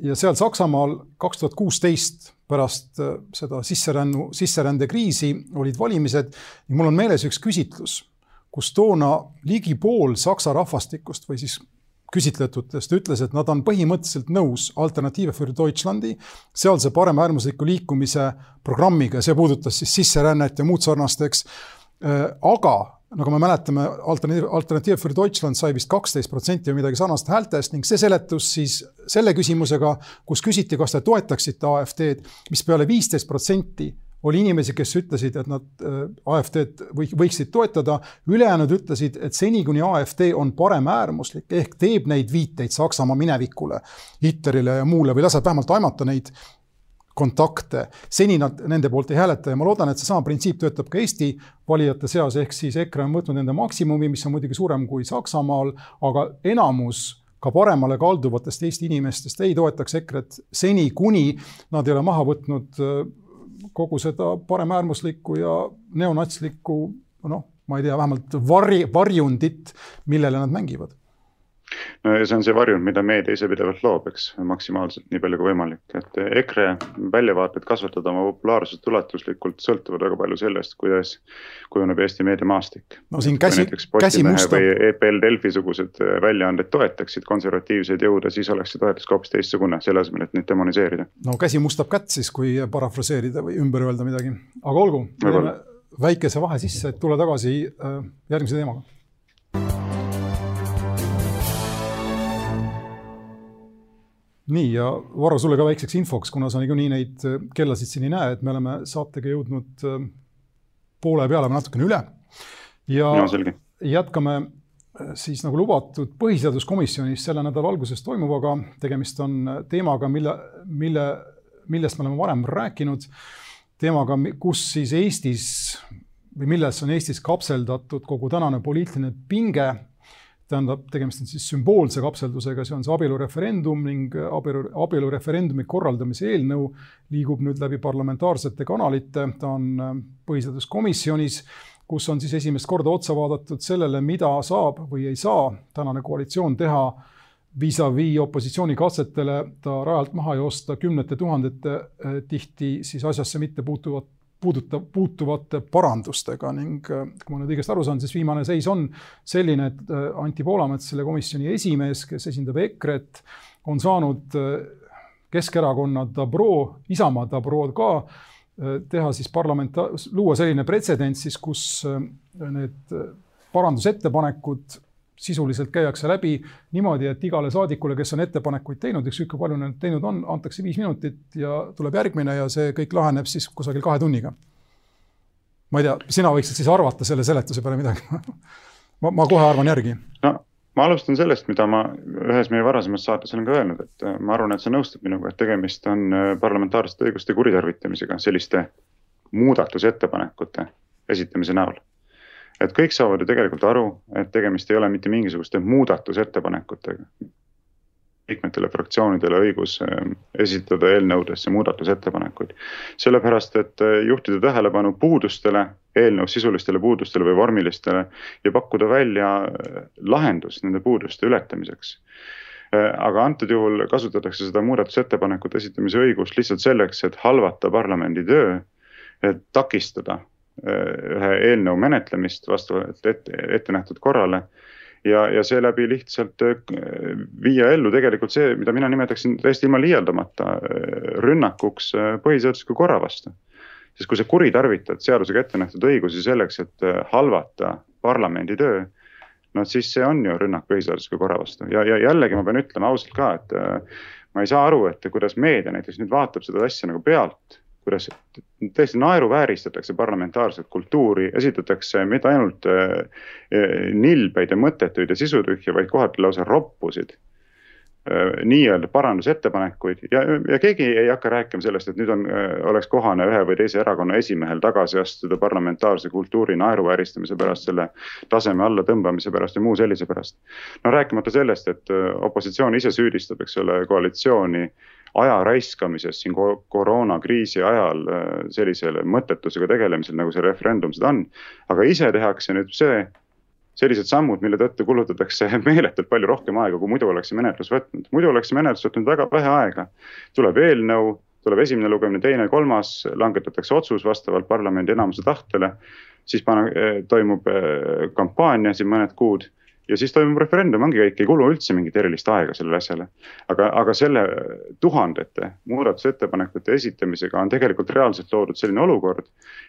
ja seal Saksamaal kaks tuhat kuusteist pärast seda sisserännu, sisserändekriisi olid valimised ja mul on meeles üks küsitlus, kus toona ligi pool Saksa rahvastikust või siis küsitletutest ütles, et nad on põhimõtteliselt nõus Alternative für Deutschlandi, sealse paremäärmusliku liikumise programmiga, see puudutas siis sisserännet ja muud sarnast, eks. aga nagu me mäletame, Alternatiiv, für Deutschland sai vist kaksteist protsenti või midagi sarnast häältest ning see seletus siis selle küsimusega, kus küsiti, kas te toetaksite AfD-d, mis peale viisteist protsenti oli inimesi, kes ütlesid, et nad äh, AfD-d või võiksid toetada, ülejäänud ütlesid, et seni, kuni AfD on paremäärmuslik ehk teeb neid viiteid Saksamaa minevikule, Hitlerile ja muule või laseb vähemalt aimata neid kontakte. seni nad nende poolt ei hääleta ja ma loodan, et seesama printsiip töötab ka Eesti valijate seas, ehk siis EKRE on võtnud nende maksimumi, mis on muidugi suurem kui Saksamaal, aga enamus ka paremale kalduvatest Eesti inimestest ei toetaks EKRE-t seni, kuni nad ei ole maha võtnud äh, kogu seda paremäärmuslikku ja neonatslikku noh, ma ei tea, vähemalt varj, varjundit, millele nad mängivad no ja see on see varjund, mida meedia ise pidevalt loob, eks, maksimaalselt nii palju kui võimalik, et EKRE väljavaated kasvatada oma populaarsust ulatuslikult sõltuvad väga palju sellest, kuidas kujuneb Eesti meediamaastik. no siin käsi, käsi mustab. või EPL Delfi sugused väljaanded toetaksid konservatiivseid jõude, siis oleks see toetus ka hoopis teistsugune, selle asemel, et neid demoniseerida. no käsi mustab kätt siis, kui parafraseerida või ümber öelda midagi, aga olgu, teeme väikese vahe sisse, et tulla tagasi äh, järgmise teemaga nii ja Varro, sulle ka väikseks infoks, kuna sa niikuinii neid äh, kellasid siin ei näe, et me oleme saatega jõudnud äh, poole peale natukene üle. ja no, jätkame äh, siis nagu lubatud põhiseaduskomisjonis selle nädala alguses toimuvaga. tegemist on teemaga, mille, mille, millest me oleme varem rääkinud. teemaga, kus siis Eestis või milles on Eestis kapseldatud kogu tänane poliitiline pinge tähendab, tegemist on siis sümboolse kapseldusega, see on see abielureferendum ning abielu, abielureferendumi korraldamise eelnõu liigub nüüd läbi parlamentaarsete kanalite, ta on äh, põhiseaduskomisjonis, kus on siis esimest korda otsa vaadatud sellele, mida saab või ei saa tänane koalitsioon teha vis-a-vis opositsiooni katsetele ta rajalt maha joosta kümnete tuhandete äh, tihti siis asjasse mitte puutuvat puudutab, puutuvate parandustega ning äh, kui ma nüüd õigesti aru saan, siis viimane seis on selline, et äh, Anti Poolamets, selle komisjoni esimees, kes esindab EKRE-t, on saanud äh, Keskerakonna Dabro, Isamaa Dabro ka teha siis parlamenta-, luua selline pretsedent siis, kus need parandusettepanekud sisuliselt käiakse läbi niimoodi, et igale saadikule, kes on ettepanekuid teinud, ükskõik kui palju nad teinud on, antakse viis minutit ja tuleb järgmine ja see kõik laheneb siis kusagil kahe tunniga. ma ei tea, sina võiksid siis arvata selle seletuse peale midagi <laughs> ma, ma kohe arvan järgi. no ma alustan sellest, mida ma ühes meie varasemas saates olen ka öelnud, et äh, ma arvan, et sa nõustud minuga, et tegemist on äh, parlamentaarsete õiguste kuritarvitamisega selliste muudatusettepanekute esitamise näol et kõik saavad ju tegelikult aru, et tegemist ei ole mitte mingisuguste muudatusettepanekutega. liikmetele, fraktsioonidele õigus ähm, esitada eelnõudesse muudatusettepanekuid. sellepärast, et äh, juhtida tähelepanu puudustele, eelnõu sisulistele puudustele või vormilistele ja pakkuda välja äh, lahendus nende puuduste ületamiseks äh, aga antud juhul kasutatakse seda muudatusettepanekute esitamise õigust lihtsalt selleks, et halvata parlamendi töö, et takistada ühe eelnõu menetlemist vastavalt ette, ette nähtud korrale. ja, ja seeläbi lihtsalt äh, viia ellu tegelikult see, mida mina nimetaksin täiesti ilma liialdamata äh, rünnakuks äh, põhiseadusliku korra vastu. sest kui sa kuritarvitad seadusega ette nähtud õigusi selleks, et halvata parlamendi töö no siis see on ju rünnak põhiseadusliku korra vastu ja, ja jällegi ma pean ütlema ausalt ka, et ma ei saa aru, et kuidas meedia näiteks nüüd vaatab seda asja nagu pealt kuidas täiesti naeruvääristatakse parlamentaarset kultuuri, esitatakse mitte ainult äh, äh, nilbeid ja mõttetuid ja sisutühje, vaid kohati lausa roppusid äh, nii-öelda parandusettepanekuid ja, ja keegi ei hakka rääkima sellest, et nüüd on, oleks kohane ühe või teise erakonna esimehel tagasi astuda parlamentaarse kultuuri naeruvääristamise pärast, selle taseme allatõmbamise pärast ja muu sellise pärast. no rääkimata sellest, et opositsioon ise süüdistab, eks ole, koalitsiooni aja raiskamises siin koroonakriisi ajal sellisele mõttetusega tegelemisel, nagu see referendum seda on. aga ise tehakse nüüd see sellised sammud, mille tõttu kulutatakse <laughs> meeletult palju rohkem aega, kui muidu oleks see menetlus võtnud. muidu oleks see menetlus võtnud väga vähe aega. tuleb eelnõu, tuleb esimene lugemine, teine, kolmas, langetatakse otsus vastavalt parlamendi enamuse tahtele. siis pane, eh, toimub eh, kampaania siin mõned kuud ja siis toimub referendum, ongi kõik, ei kulu üldse mingit erilist aega sellele asjale. aga, aga selle tuhandete muudatusettepanekute esitamisega on tegelikult reaalselt loodud selline olukord.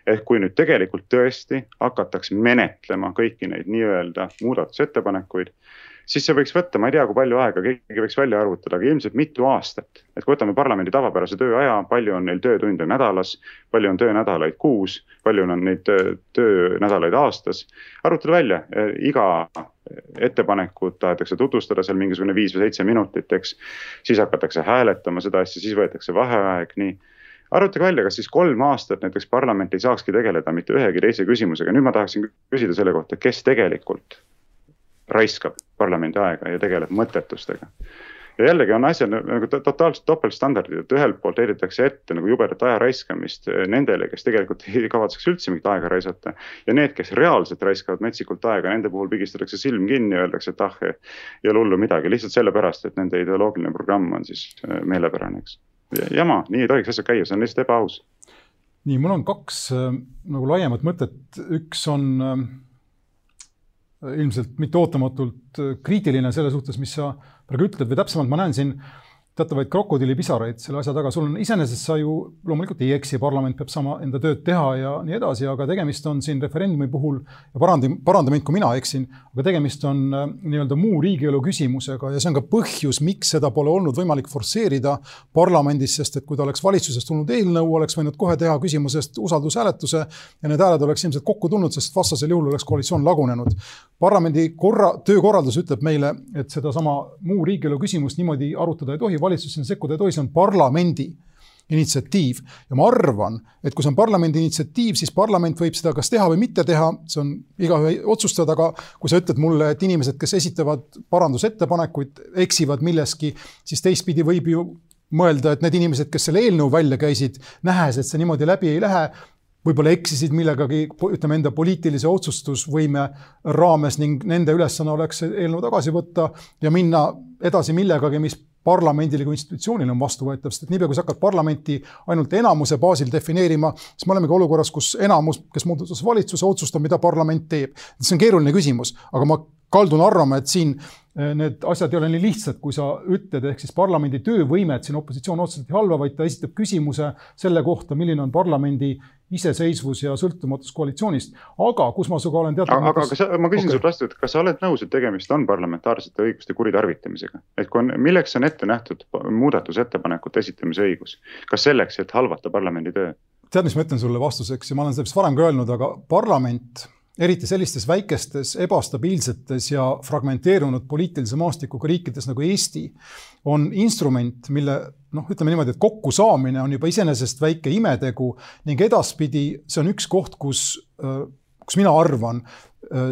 ehk kui nüüd tegelikult tõesti hakataks menetlema kõiki neid nii-öelda muudatusettepanekuid siis see võiks võtta, ma ei tea, kui palju aega, keegi võiks välja arvutada, aga ilmselt mitu aastat. et kui võtame parlamendi tavapärase tööaja, palju on neil töötunde nädalas, palju on töönädalaid kuus, palju on neid töönädalaid aastas. arvutada välja, eh, iga ettepanekut tahetakse tutvustada seal mingisugune viis või seitse minutit, eks. siis hakatakse hääletama seda asja, siis võetakse vaheaeg, nii arvutage välja, kas siis kolm aastat näiteks parlament ei saakski tegeleda mitte ühegi teise küsimusega, nüüd ma tahaksin küsida selle kohta, kes tegelikult raiskab parlamendi aega ja tegeleb mõttetustega. ja jällegi on asjad nagu totaalselt topeltstandardid, et ühelt poolt heidetakse ette nagu jubedat aja raiskamist nendele, kes tegelikult ei kavatseks üldse mingit aega raisata. ja need, kes reaalselt raiskavad metsikult aega, nende puhul pigistatakse silm kinni ja öeldakse, et ah, ei ole hullu midagi, lihtsalt sellepärast, et nende ideoloogiline programm on siis äh, meelepärane, eks. jama, nii ei tohiks asjad käia, see on lihtsalt ebaaus nii, mul on kaks nagu laiemat mõtet, üks on ilmselt mitte ootamatult äh, kriitiline selle suhtes, mis sa praegu ütled või täpsemalt ma näen siin teatavaid krokodillipisaraid selle asja taga, sul on iseenesest sa ju loomulikult ei eksi, parlament peab saama enda tööd teha ja nii edasi, aga tegemist on siin referendumi puhul ja paranda, paranda mind, kui mina eksin, aga tegemist on äh, nii-öelda muu riigielu küsimusega ja see on ka põhjus, miks seda pole olnud võimalik forsseerida parlamendis, sest et kui ta oleks valitsusest tulnud eelnõu, oleks võinud kohe teha küsimusest usaldushääletuse ja need hääled oleks ilmselt kokku tulnud, sest vastasel juhul oleks koalitsioon lagunenud. parlamendi korra, töökorraldus ütleb meile, et sedasama muu riigielu küsimust niimoodi arutada ei tohi valitsus sinna sekkuda ei tohi, see on parlamendi initsiatiiv. ja ma arvan, et kui see on parlamendi initsiatiiv, siis parlament võib seda kas teha või mitte teha, see on igaühe otsustada, aga kui sa ütled mulle, et inimesed, kes esitavad parandusettepanekuid, eksivad milleski, siis teistpidi võib ju mõelda, et need inimesed, kes selle eelnõu välja käisid, nähes, et see niimoodi läbi ei lähe, võib-olla eksisid millegagi, ütleme enda poliitilise otsustusvõime raames ning nende ülesanne oleks see eelnõu tagasi võtta ja minna edasi millegagi, mis parlamendile kui institutsioonile on vastuvõetav, sest et niipea, kui sa hakkad parlamenti ainult enamuse baasil defineerima, siis me olemegi olukorras, kus enamus, kes moodustas valitsuse, otsustab, mida parlament teeb. see on keeruline küsimus, aga ma kaldun arvama, et siin need asjad ei ole nii lihtsad, kui sa ütled, ehk siis parlamendi töövõimet siin opositsioon otseselt ei halva, vaid ta esitab küsimuse selle kohta, milline on parlamendi iseseisvus ja sõltumatus koalitsioonist. aga kus ma sinuga olen teatud aga, aga sa, ma küsin okay. sult vastu, et kas sa oled nõus, et tegemist on parlamentaarsete õiguste kuritarvitamisega? et kui on, milleks on ette nähtud muudatusettepanekute esitamise õigus? kas selleks, et halvata parlamendi töö? tead, mis ma ütlen sulle vastuseks ja ma olen seda vist varem ka öelnud, aga parlament eriti sellistes väikestes, ebastabiilsetes ja fragmenteerunud poliitilise maastikuga riikides nagu Eesti, on instrument, mille noh, ütleme niimoodi, et kokkusaamine on juba iseenesest väike imetegu ning edaspidi see on üks koht, kus, kus mina arvan,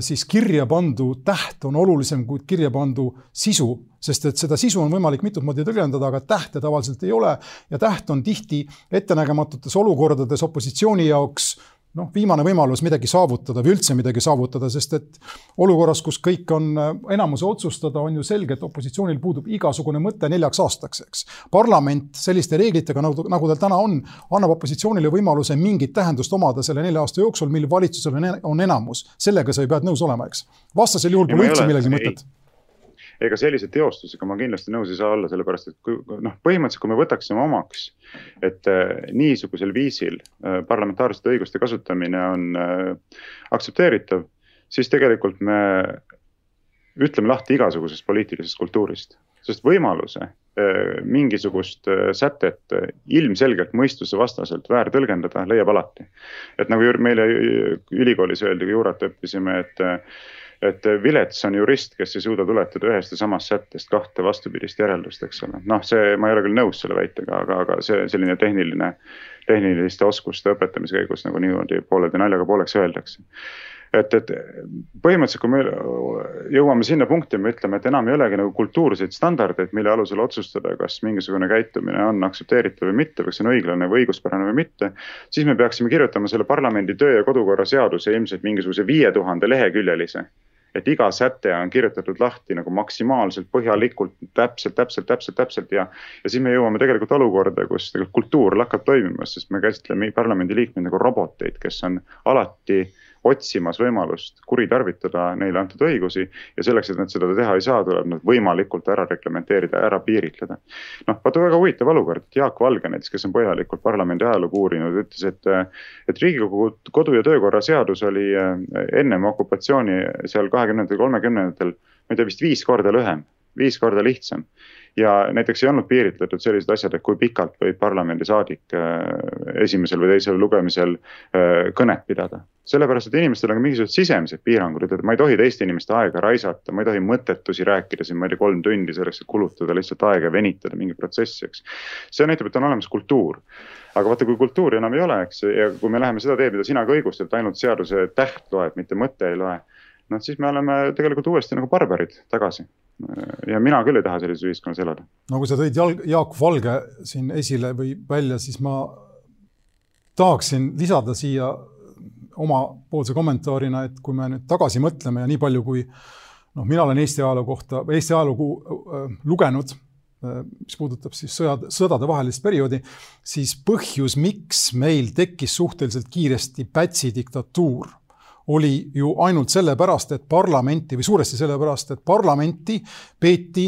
siis kirja pandu täht on olulisem kui kirja pandu sisu, sest et seda sisu on võimalik mitut moodi tõlgendada, aga tähte tavaliselt ei ole ja täht on tihti ettenägematutes olukordades opositsiooni jaoks noh, viimane võimalus midagi saavutada või üldse midagi saavutada, sest et olukorras, kus kõik on äh, enamuse otsustada, on ju selge, et opositsioonil puudub igasugune mõte neljaks aastaks, eks. parlament selliste reeglitega, nagu, nagu tal täna on, annab opositsioonile võimaluse mingit tähendust omada selle nelja aasta jooksul, mil valitsusel on, enamus. sellega sa ju pead nõus olema, eks. vastasel juhul pole üldse millelgi mõtet ega sellise teostusega ma kindlasti nõus ei saa olla, sellepärast et kui noh, põhimõtteliselt, kui me võtaksime omaks, et äh, niisugusel viisil äh, parlamentaarsete õiguste kasutamine on äh, aktsepteeritav, siis tegelikult me ütleme lahti igasugusest poliitilisest kultuurist, sest võimaluse äh, mingisugust äh, sätet äh, ilmselgelt mõistusevastaselt väärtõlgendada leiab alati. et nagu meile ülikoolis öeldi, kui juurat õppisime, et et vilets on jurist, kes ei suuda tuletada ühest ja samast sättest kahte vastupidist järeldust, eks ole. noh, see, ma ei ole küll nõus selle väitega, aga, aga see selline tehniline, tehniliste oskuste õpetamise käigus nagu niimoodi pooleldi naljaga pooleks öeldakse et, et põhimõtteliselt, kui me jõuame sinna punkti, me ütleme, et enam ei olegi nagu kultuurseid standardeid, mille alusel otsustada, kas mingisugune käitumine on aktsepteeritav või mitte, kas see on õiglane või õiguspärane või mitte. siis me peaksime kirjutama selle parlamendi töö ja kodukorra seaduse ilmselt mingisuguse viie tuhande leheküljelise et iga säte on kirjutatud lahti nagu maksimaalselt põhjalikult, täpselt, täpselt, täpselt, täpselt ja. ja siis me jõuame tegelikult olukorda, kus tegelikult kultuur lakkab toimimast, sest me käsitleme parlamendiliikmeid nagu roboteid, kes on alati otsimas võimalust kuritarvitada neile antud õigusi. ja selleks, et nad seda teha ei saa, tuleb nad võimalikult ära reglementeerida, ära piiritleda. noh, vaata väga huvitav olukord, Jaak Valge näiteks, kes on põhjalikult parlamendi ajalugu uurinud, ütles, et. et riigikogu kodu- ja töökorra seadus oli eh, ennem okupatsiooni seal kahekümnendatel, kolmekümnendatel, ma ei tea, vist viis korda lühem, viis korda lihtsam ja näiteks ei olnud piiritletud sellised asjad, et kui pikalt võib parlamendisaadik äh, esimesel või teisel lugemisel äh, kõnet pidada. Sellepärast, et inimestel on ka mingisugused sisemised piirangud, et ma ei tohi teiste inimeste aega raisata, ma ei tohi mõttetusi rääkida siin, ma ei tea, kolm tundi selleks, et kulutada lihtsalt aega ja venitada mingi protsessi, eks. see näitab, et on olemas kultuur aga vaata, kui kultuuri enam ei ole, eks, ja kui me läheme seda teed, mida sina ka õigustad, ainult seaduse täht loeb, mitte mõte ei loe. noh, siis me oleme tegelikult uuesti nagu barbarid tagasi ja mina küll ei taha sellises ühiskonnas elada. no kui sa tõid Jaak Valge siin esile või välja, siis ma tahaksin lisada siia omapoolse kommentaarina, et kui me nüüd tagasi mõtleme ja nii palju, kui noh, mina olen Eesti ajaloo kohta, Eesti ajalugu äh, lugenud äh,, mis puudutab siis sõjad, sõdade vahelist perioodi, siis põhjus, miks meil tekkis suhteliselt kiiresti Pätsi diktatuur oli ju ainult sellepärast, et parlamenti või suuresti sellepärast, et parlamenti peeti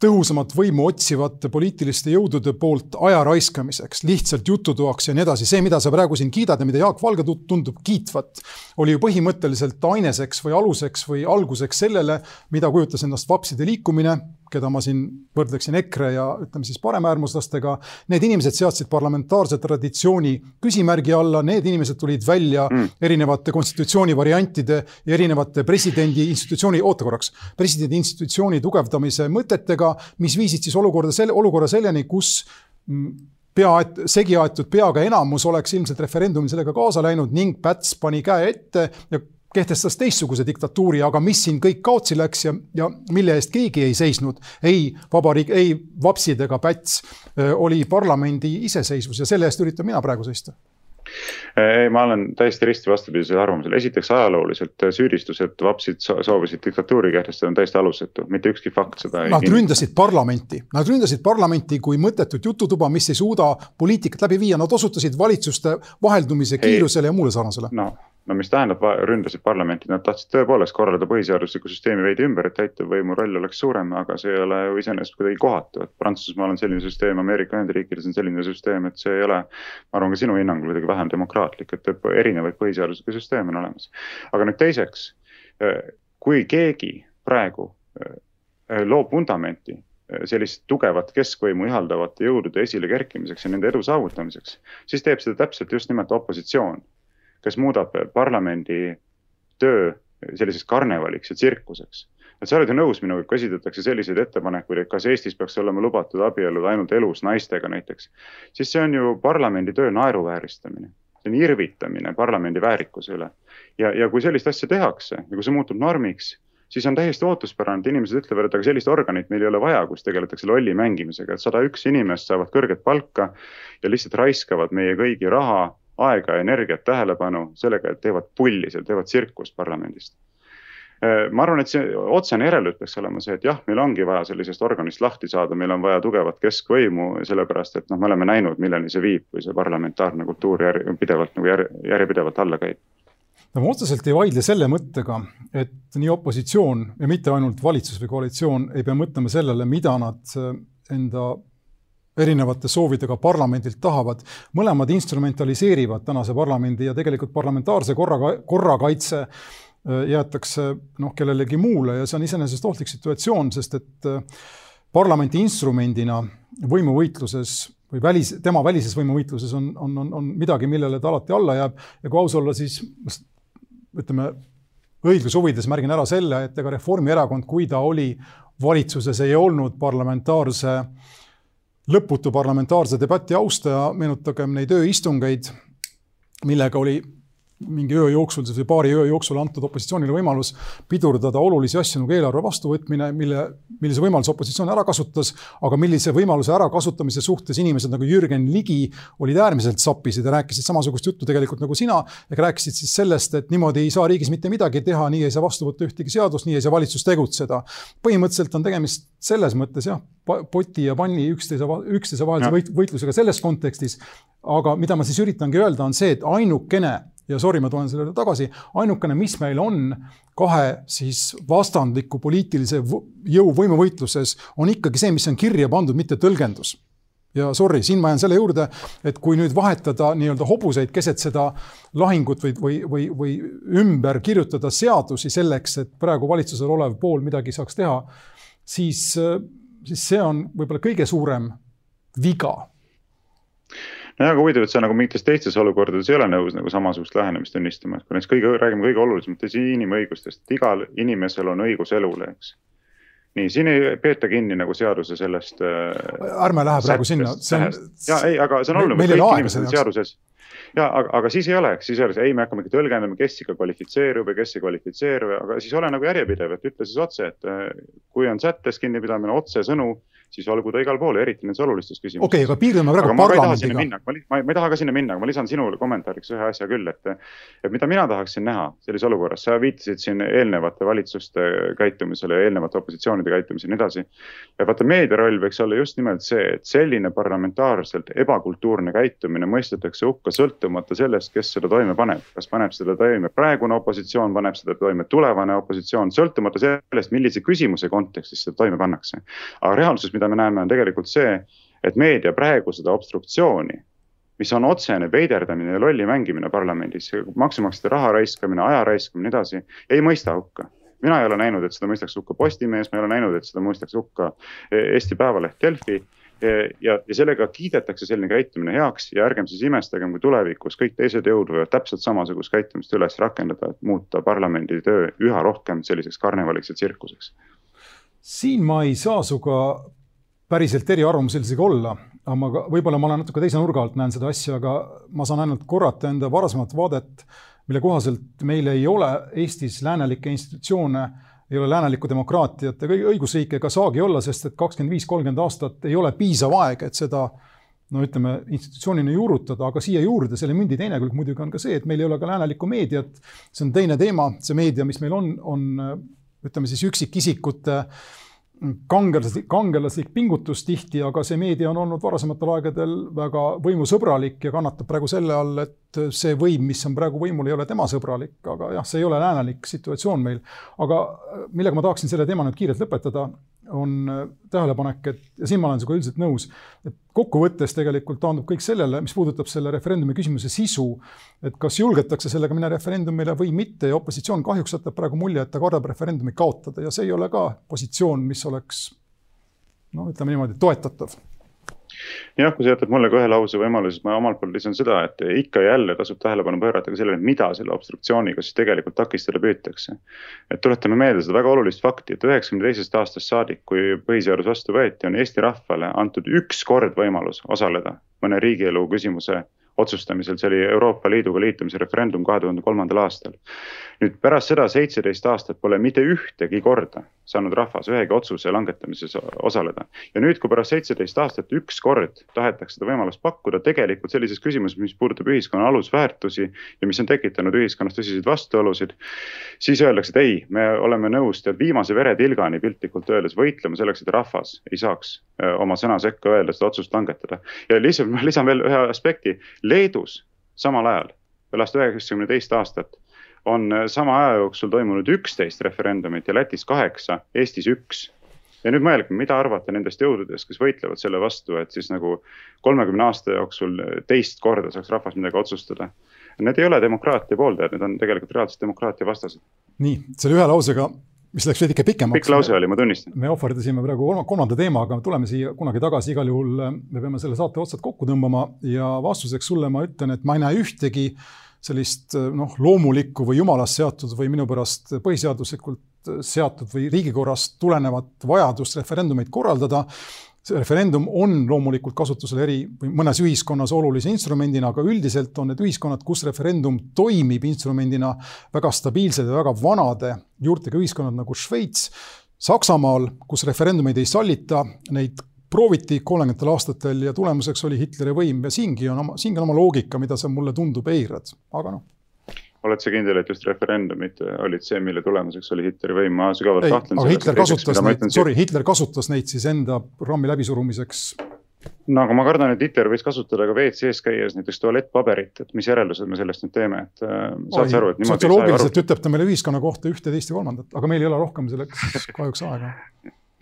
tõhusamat võimu otsivate poliitiliste jõudude poolt aja raiskamiseks, lihtsalt jututoaks ja nii edasi. see, mida sa praegu siin kiidad ja mida Jaak Valge tundub kiitvat, oli ju põhimõtteliselt aineseks või aluseks või alguseks sellele, mida kujutas endast vapside liikumine keda ma siin võrdleksin EKRE ja ütleme siis paremäärmuslastega. Need inimesed seadsid parlamentaarse traditsiooni küsimärgi alla, need inimesed tulid välja mm. erinevate konstitutsiooni variantide ja erinevate presidendi institutsiooni, oota korraks, presidendi institutsiooni tugevdamise mõtetega, mis viisid siis olukorda selle, olukorra selleni, kus mm, pea, segi aetud peaga enamus oleks ilmselt referendumil sellega kaasa läinud ning Päts pani käe ette ja kehtestas teistsuguse diktatuuri, aga mis siin kõik kaotsi läks ja, ja mille eest keegi ei seisnud, ei vabariik, ei vapsid ega Päts, oli parlamendi iseseisvus ja selle eest üritan mina praegu seista. Ei, ma olen täiesti risti vastupidisel arvamusel, esiteks ajalooliselt süüdistus, et vapsid soovisid diktatuuri kehtestada, on täiesti alusetu, mitte ükski fakt seda ei. Nad ründasid parlamenti, nad ründasid parlamenti kui mõttetut jututuba, mis ei suuda poliitikat läbi viia, nad osutasid valitsuste vaheldumise kiirusele ja muule sarnasele. no no mis tähendab, ründasid parlamenti, nad tahtsid tõepoolest korraldada põhiseaduslikku süsteemi veidi ümber, et täitevvõimu roll oleks suurem, aga see ei ole ju iseenesest kuidagi kohatu, et Prantsusmaal on selline süsteem, Ameerika Ühendriikides on selline süsteem, et see ei ole. ma arvan ka sinu hinnangul kuidagi vähem demokraatlik, et erinevaid põhiseaduslikke süsteeme on olemas. aga nüüd teiseks, kui keegi praegu eh, loob vundamenti eh, sellist tugevat keskvõimu ihaldavate jõudude esile kerkimiseks ja nende edu saavutamiseks, siis teeb seda täpselt just nimelt opositsioon kes muudab parlamendi töö selliseks karnevaliks ja tsirkuseks. et sa oled ju nõus minuga, kui esitatakse selliseid ettepanekuid, et kas Eestis peaks olema lubatud abielud ainult elus naistega näiteks, siis see on ju parlamendi töö naeruvääristamine see on irvitamine parlamendi väärikuse üle. ja, ja kui sellist asja tehakse ja kui see muutub normiks, siis on täiesti ootuspärane, et inimesed ütlevad, et aga sellist organit meil ei ole vaja, kus tegeletakse lolli mängimisega, et sada üks inimest saavad kõrget palka ja lihtsalt raiskavad meie kõigi raha aega, energiat, tähelepanu sellega, et teevad pulli seal, teevad tsirkust parlamendist. Äh, ma arvan, et see otsene järelduus peaks olema see, et jah, meil ongi vaja sellisest organist lahti saada, meil on vaja tugevat keskvõimu, sellepärast et noh, me oleme näinud, milleni see viib, kui see parlamentaarne kultuur jär, pidevalt nagu jär, järjepidevalt alla käib no ma otseselt ei vaidle selle mõttega, et nii opositsioon ja mitte ainult valitsus või koalitsioon ei pea mõtlema sellele, mida nad enda erinevate soovidega parlamendilt tahavad. mõlemad instrumentaliseerivad tänase parlamendi ja tegelikult parlamentaarse korraga, korrakaitse äh, jäetakse noh, kellelegi muule ja see on iseenesest ohtlik situatsioon, sest et äh, parlamenti instrumendina võimuvõitluses või välis, tema välises võimuvõitluses on, on, on, on midagi, millele ta alati alla jääb ja kui aus olla, siis ütleme, õigluse huvides märgin ära selle, et ega Reformierakond, kui ta oli valitsuses, ei olnud parlamentaarse äh, lõputu parlamentaarse debati austaja, meenutagem neid ööistungeid, millega oli mingi öö jooksul või paari öö jooksul antud opositsioonile võimalus pidurdada olulisi asju nagu eelarve vastuvõtmine, mille, millise võimaluse opositsioon ära kasutas, aga millise võimaluse ärakasutamise suhtes inimesed nagu Jürgen Ligi olid äärmiselt sappised ja rääkisid samasugust juttu tegelikult nagu sina, ehk rääkisid siis sellest, et niimoodi ei saa riigis mitte midagi teha, nii ei saa vastu võtta ühtegi seadust, nii ei saa valitsus tegutseda. põhimõtteliselt on tegemist selles mõttes jah, poti ja panni üksteise, üksteise vahelise võit, võitlusega selles kontekstis. aga mida ma siis üritangi öelda, on see, et ainukene ja sorry, ma tulen selle juurde tagasi, ainukene, mis meil on kahe siis vastandliku poliitilise jõu võimuvõitluses, on ikkagi see, mis on kirja pandud, mitte tõlgendus. Ja sorry, siin ma jään selle juurde, et kui nüüd vahetada nii-öelda hobuseid keset seda lahingut või, või, või, või ümber kirjutada seadusi selleks, et praegu valitsusel olev pool midagi saaks teha, siis, siis see on võib-olla kõige suurem viga nojah, aga huvitav, et sa nagu mingites teistes olukordades ei ole nõus nagu samasugust lähenemist tunnistama, et kui näiteks kõige, räägime kõige olulisematest inimõigustest, igal inimesel on õigus elule, eks. nii, siin ei peeta kinni nagu seaduse sellest äh,. ärme lähe praegu sinna. ja ei, aga see on olnud, kõik inimesed on seaduses ja aga, aga siis ei ole, siis ei ole, ei, me hakkame tõlgendama, kes ikka kvalifitseerub ja kes ei kvalifitseeru, aga siis ole nagu järjepidev, et ütle siis otse, et äh, kui on sättes kinnipidamine, otsesõnu siis olgu ta igal pool, eriti nendes olulistes küsimustes. okei okay,, aga piirdume praegu parlamendiga. ma, ma, ma, ei taha ka sinna minna, aga ma lisan sinule kommentaariks ühe asja küll, et, et mida mina tahaksin näha sellises olukorras, sa viitasid siin eelnevate valitsuste käitumisele ja eelnevate opositsioonide käitumisele ja nii edasi. ja vaata, meedia roll võiks olla just nimelt see, et selline parlamentaarselt ebakultuurne käitumine mõistetakse hukka sõltumata sellest, kes seda toime paneb. kas paneb seda toime praegune opositsioon, paneb seda toime tulevane opositsioon, sõltumata sellest, millise küsimuse kontekstis seda toime pannakse. aga reaalsuses, mida me näeme, on tegelikult see, et meedia praegu seda obstruktsiooni, mis on otsene veiderdamine ja lolli mängimine parlamendis, maksumaksjate raha raiskamine, aja raiskamine, nii edasi, ei mõista hukka mina ei ole näinud, et seda mõistaks hukka Postimees, ma ei ole näinud, et seda mõistaks hukka Eesti Päevaleht Delfi ja, ja sellega kiidetakse selline käitumine heaks ja ärgem siis imestagem, kui tulevikus kõik teised jõud võivad täpselt samasugust käitumist üles rakendada, et muuta parlamendi töö üha rohkem selliseks karnevaliks ja tsirkuseks. siin ma ei saa sinuga päriselt eriarvamusel isegi olla, aga ma võib-olla ma olen natuke teise nurga alt näen seda asja, aga ma saan ainult korrata enda varasemat vaadet, mille kohaselt meil ei ole Eestis läänelikke institutsioone, ei ole läänelikku demokraatiat ega õigusriiki ega saagi olla, sest et kakskümmend viis, kolmkümmend aastat ei ole piisav aeg, et seda no ütleme, institutsioonina juurutada, aga siia juurde selle mündi teine külg muidugi on ka see, et meil ei ole ka läänelikku meediat. see on teine teema, see meedia, mis meil on, on ütleme siis üksikisikute äh, kangelaslik, kangelaslik pingutus tihti, aga see meedia on olnud varasematel aegadel väga võimusõbralik ja kannatab praegu selle all, et see võim, mis on praegu võimul, ei ole tema sõbralik, aga jah, see ei ole läänelik situatsioon meil. aga millega ma tahaksin selle teema nüüd kiirelt lõpetada, on äh, tähelepanek, et ja siin ma olen sinuga üldiselt nõus, et kokkuvõttes tegelikult taandub kõik sellele, mis puudutab selle referendumi küsimuse sisu, et kas julgetakse sellega minna referendumile või mitte ja opositsioon kahjuks jätab praegu mulje, et ta kardab referendumi kaotada ja see ei ole ka positsioon, mis oleks no ütleme niimoodi, toetatav jah, kui sa jätad mulle ka ühe lause võimaluse, siis ma omalt poolt lisan seda, et ikka ja jälle tasub tähelepanu pöörata ka sellele, mida selle obstruktsiooniga siis tegelikult takistada püütakse. et tuletame meelde seda väga olulist fakti, et üheksakümne teisest aastast saadik, kui põhiseadus vastu võeti, on Eesti rahvale antud üks kord võimalus osaleda mõne riigielu küsimuse otsustamisel, see oli Euroopa Liiduga liitumise referendum kahe tuhande kolmandal aastal. nüüd pärast seda seitseteist aastat pole mitte ühtegi korda saanud rahvas ühegi otsuse langetamises osaleda. ja nüüd, kui pärast seitseteist aastat üks kord tahetakse seda võimalust pakkuda tegelikult sellises küsimuses, mis puudutab ühiskonna alusväärtusi ja mis on tekitanud ühiskonnas tõsiseid vastuolusid, siis öeldakse, et ei, me oleme nõus tead viimase veretilgani piltlikult öeldes võitlema selleks, et rahvas ei saaks oma sõna sekka öelda, seda otsust langetada. ja lihtsalt ma lisan veel ühe aspekti, Leedus samal ajal, pärast üheksakümne teist aastat on äh, sama aja jooksul toimunud üksteist referendumit ja Lätis kaheksa, Eestis üks. ja nüüd mõelge, mida arvata nendest jõududest, kes võitlevad selle vastu, et siis nagu kolmekümne aasta jooksul teist korda saaks rahvas midagi otsustada. Need ei ole demokraatia pooldajad, need on tegelikult reaalselt demokraatia vastased. nii, selle ühe lausega mis läks veidike pikemaks. pikk lause oli, ma tunnistan. me ohverdasime praegu kolmanda teema, aga tuleme siia kunagi tagasi, igal juhul me peame selle saate otsad kokku tõmbama ja vastuseks sulle ma ütlen, et ma ei näe ühtegi äh, sellist noh, loomulikku või jumalast seatud või minu pärast põhiseaduslikult seatud või riigikorrast tulenevat vajadust referendumeid korraldada. See referendum on loomulikult kasutusel eri või mõnes ühiskonnas olulise instrumendina, aga üldiselt on need ühiskonnad, kus referendum toimib instrumendina, väga stabiilsed ja väga vanade juurtega ühiskonnad nagu Šveits. Saksamaal, kus referendumeid ei sallita, neid prooviti kolmekümnendatel aastatel ja tulemuseks oli Hitleri võim ja siingi on oma, siingi on oma loogika, mida sa mulle tundub eirad, aga noh oled sa kindel, et just referendumid olid see, mille tulemuseks oli Hitleri võim, ma sügavalt kahtlen. aga Hitler kasutas neid, sorry, Hitler kasutas neid siis enda programmi läbisurumiseks no aga ma kardan, et ITER võis kasutada ka WC-s käies näiteks tualettpaberit, et mis järeldused me sellest nüüd teeme, et äh, saad sa aru, et niimoodi. sotsioloogiliselt ütleb ta meile ühiskonna kohta ühte, teist ja kolmandat, aga meil ei ole rohkem selleks kahjuks aega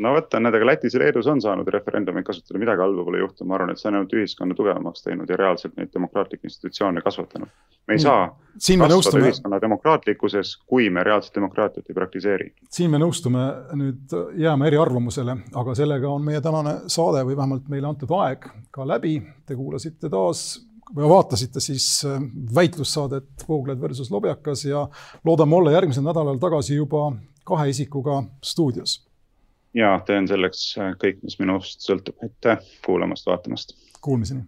no vot, näed, aga Lätis ja Leedus on saanud referendumeid kasutada, midagi halba pole juhtunud, ma arvan, et see on ainult ühiskonna tugevamaks teinud ja reaalselt neid demokraatlikke institutsioone kasvatanud. me ei saa siin kasvada nõustume... ühiskonna demokraatlikkuses, kui me reaalset demokraatiat ei praktiseeri. siin me nõustume nüüd jääma eriarvamusele, aga sellega on meie tänane saade või vähemalt meile antud aeg ka läbi. Te kuulasite taas või vaatasite siis äh, väitlussaadet Voogled versus Lobjakas ja loodame olla järgmisel nädalal tagasi juba kahe isikuga stuudios ja teen selleks kõik, mis minust sõltub. aitäh kuulamast, vaatamast. Kuulmiseni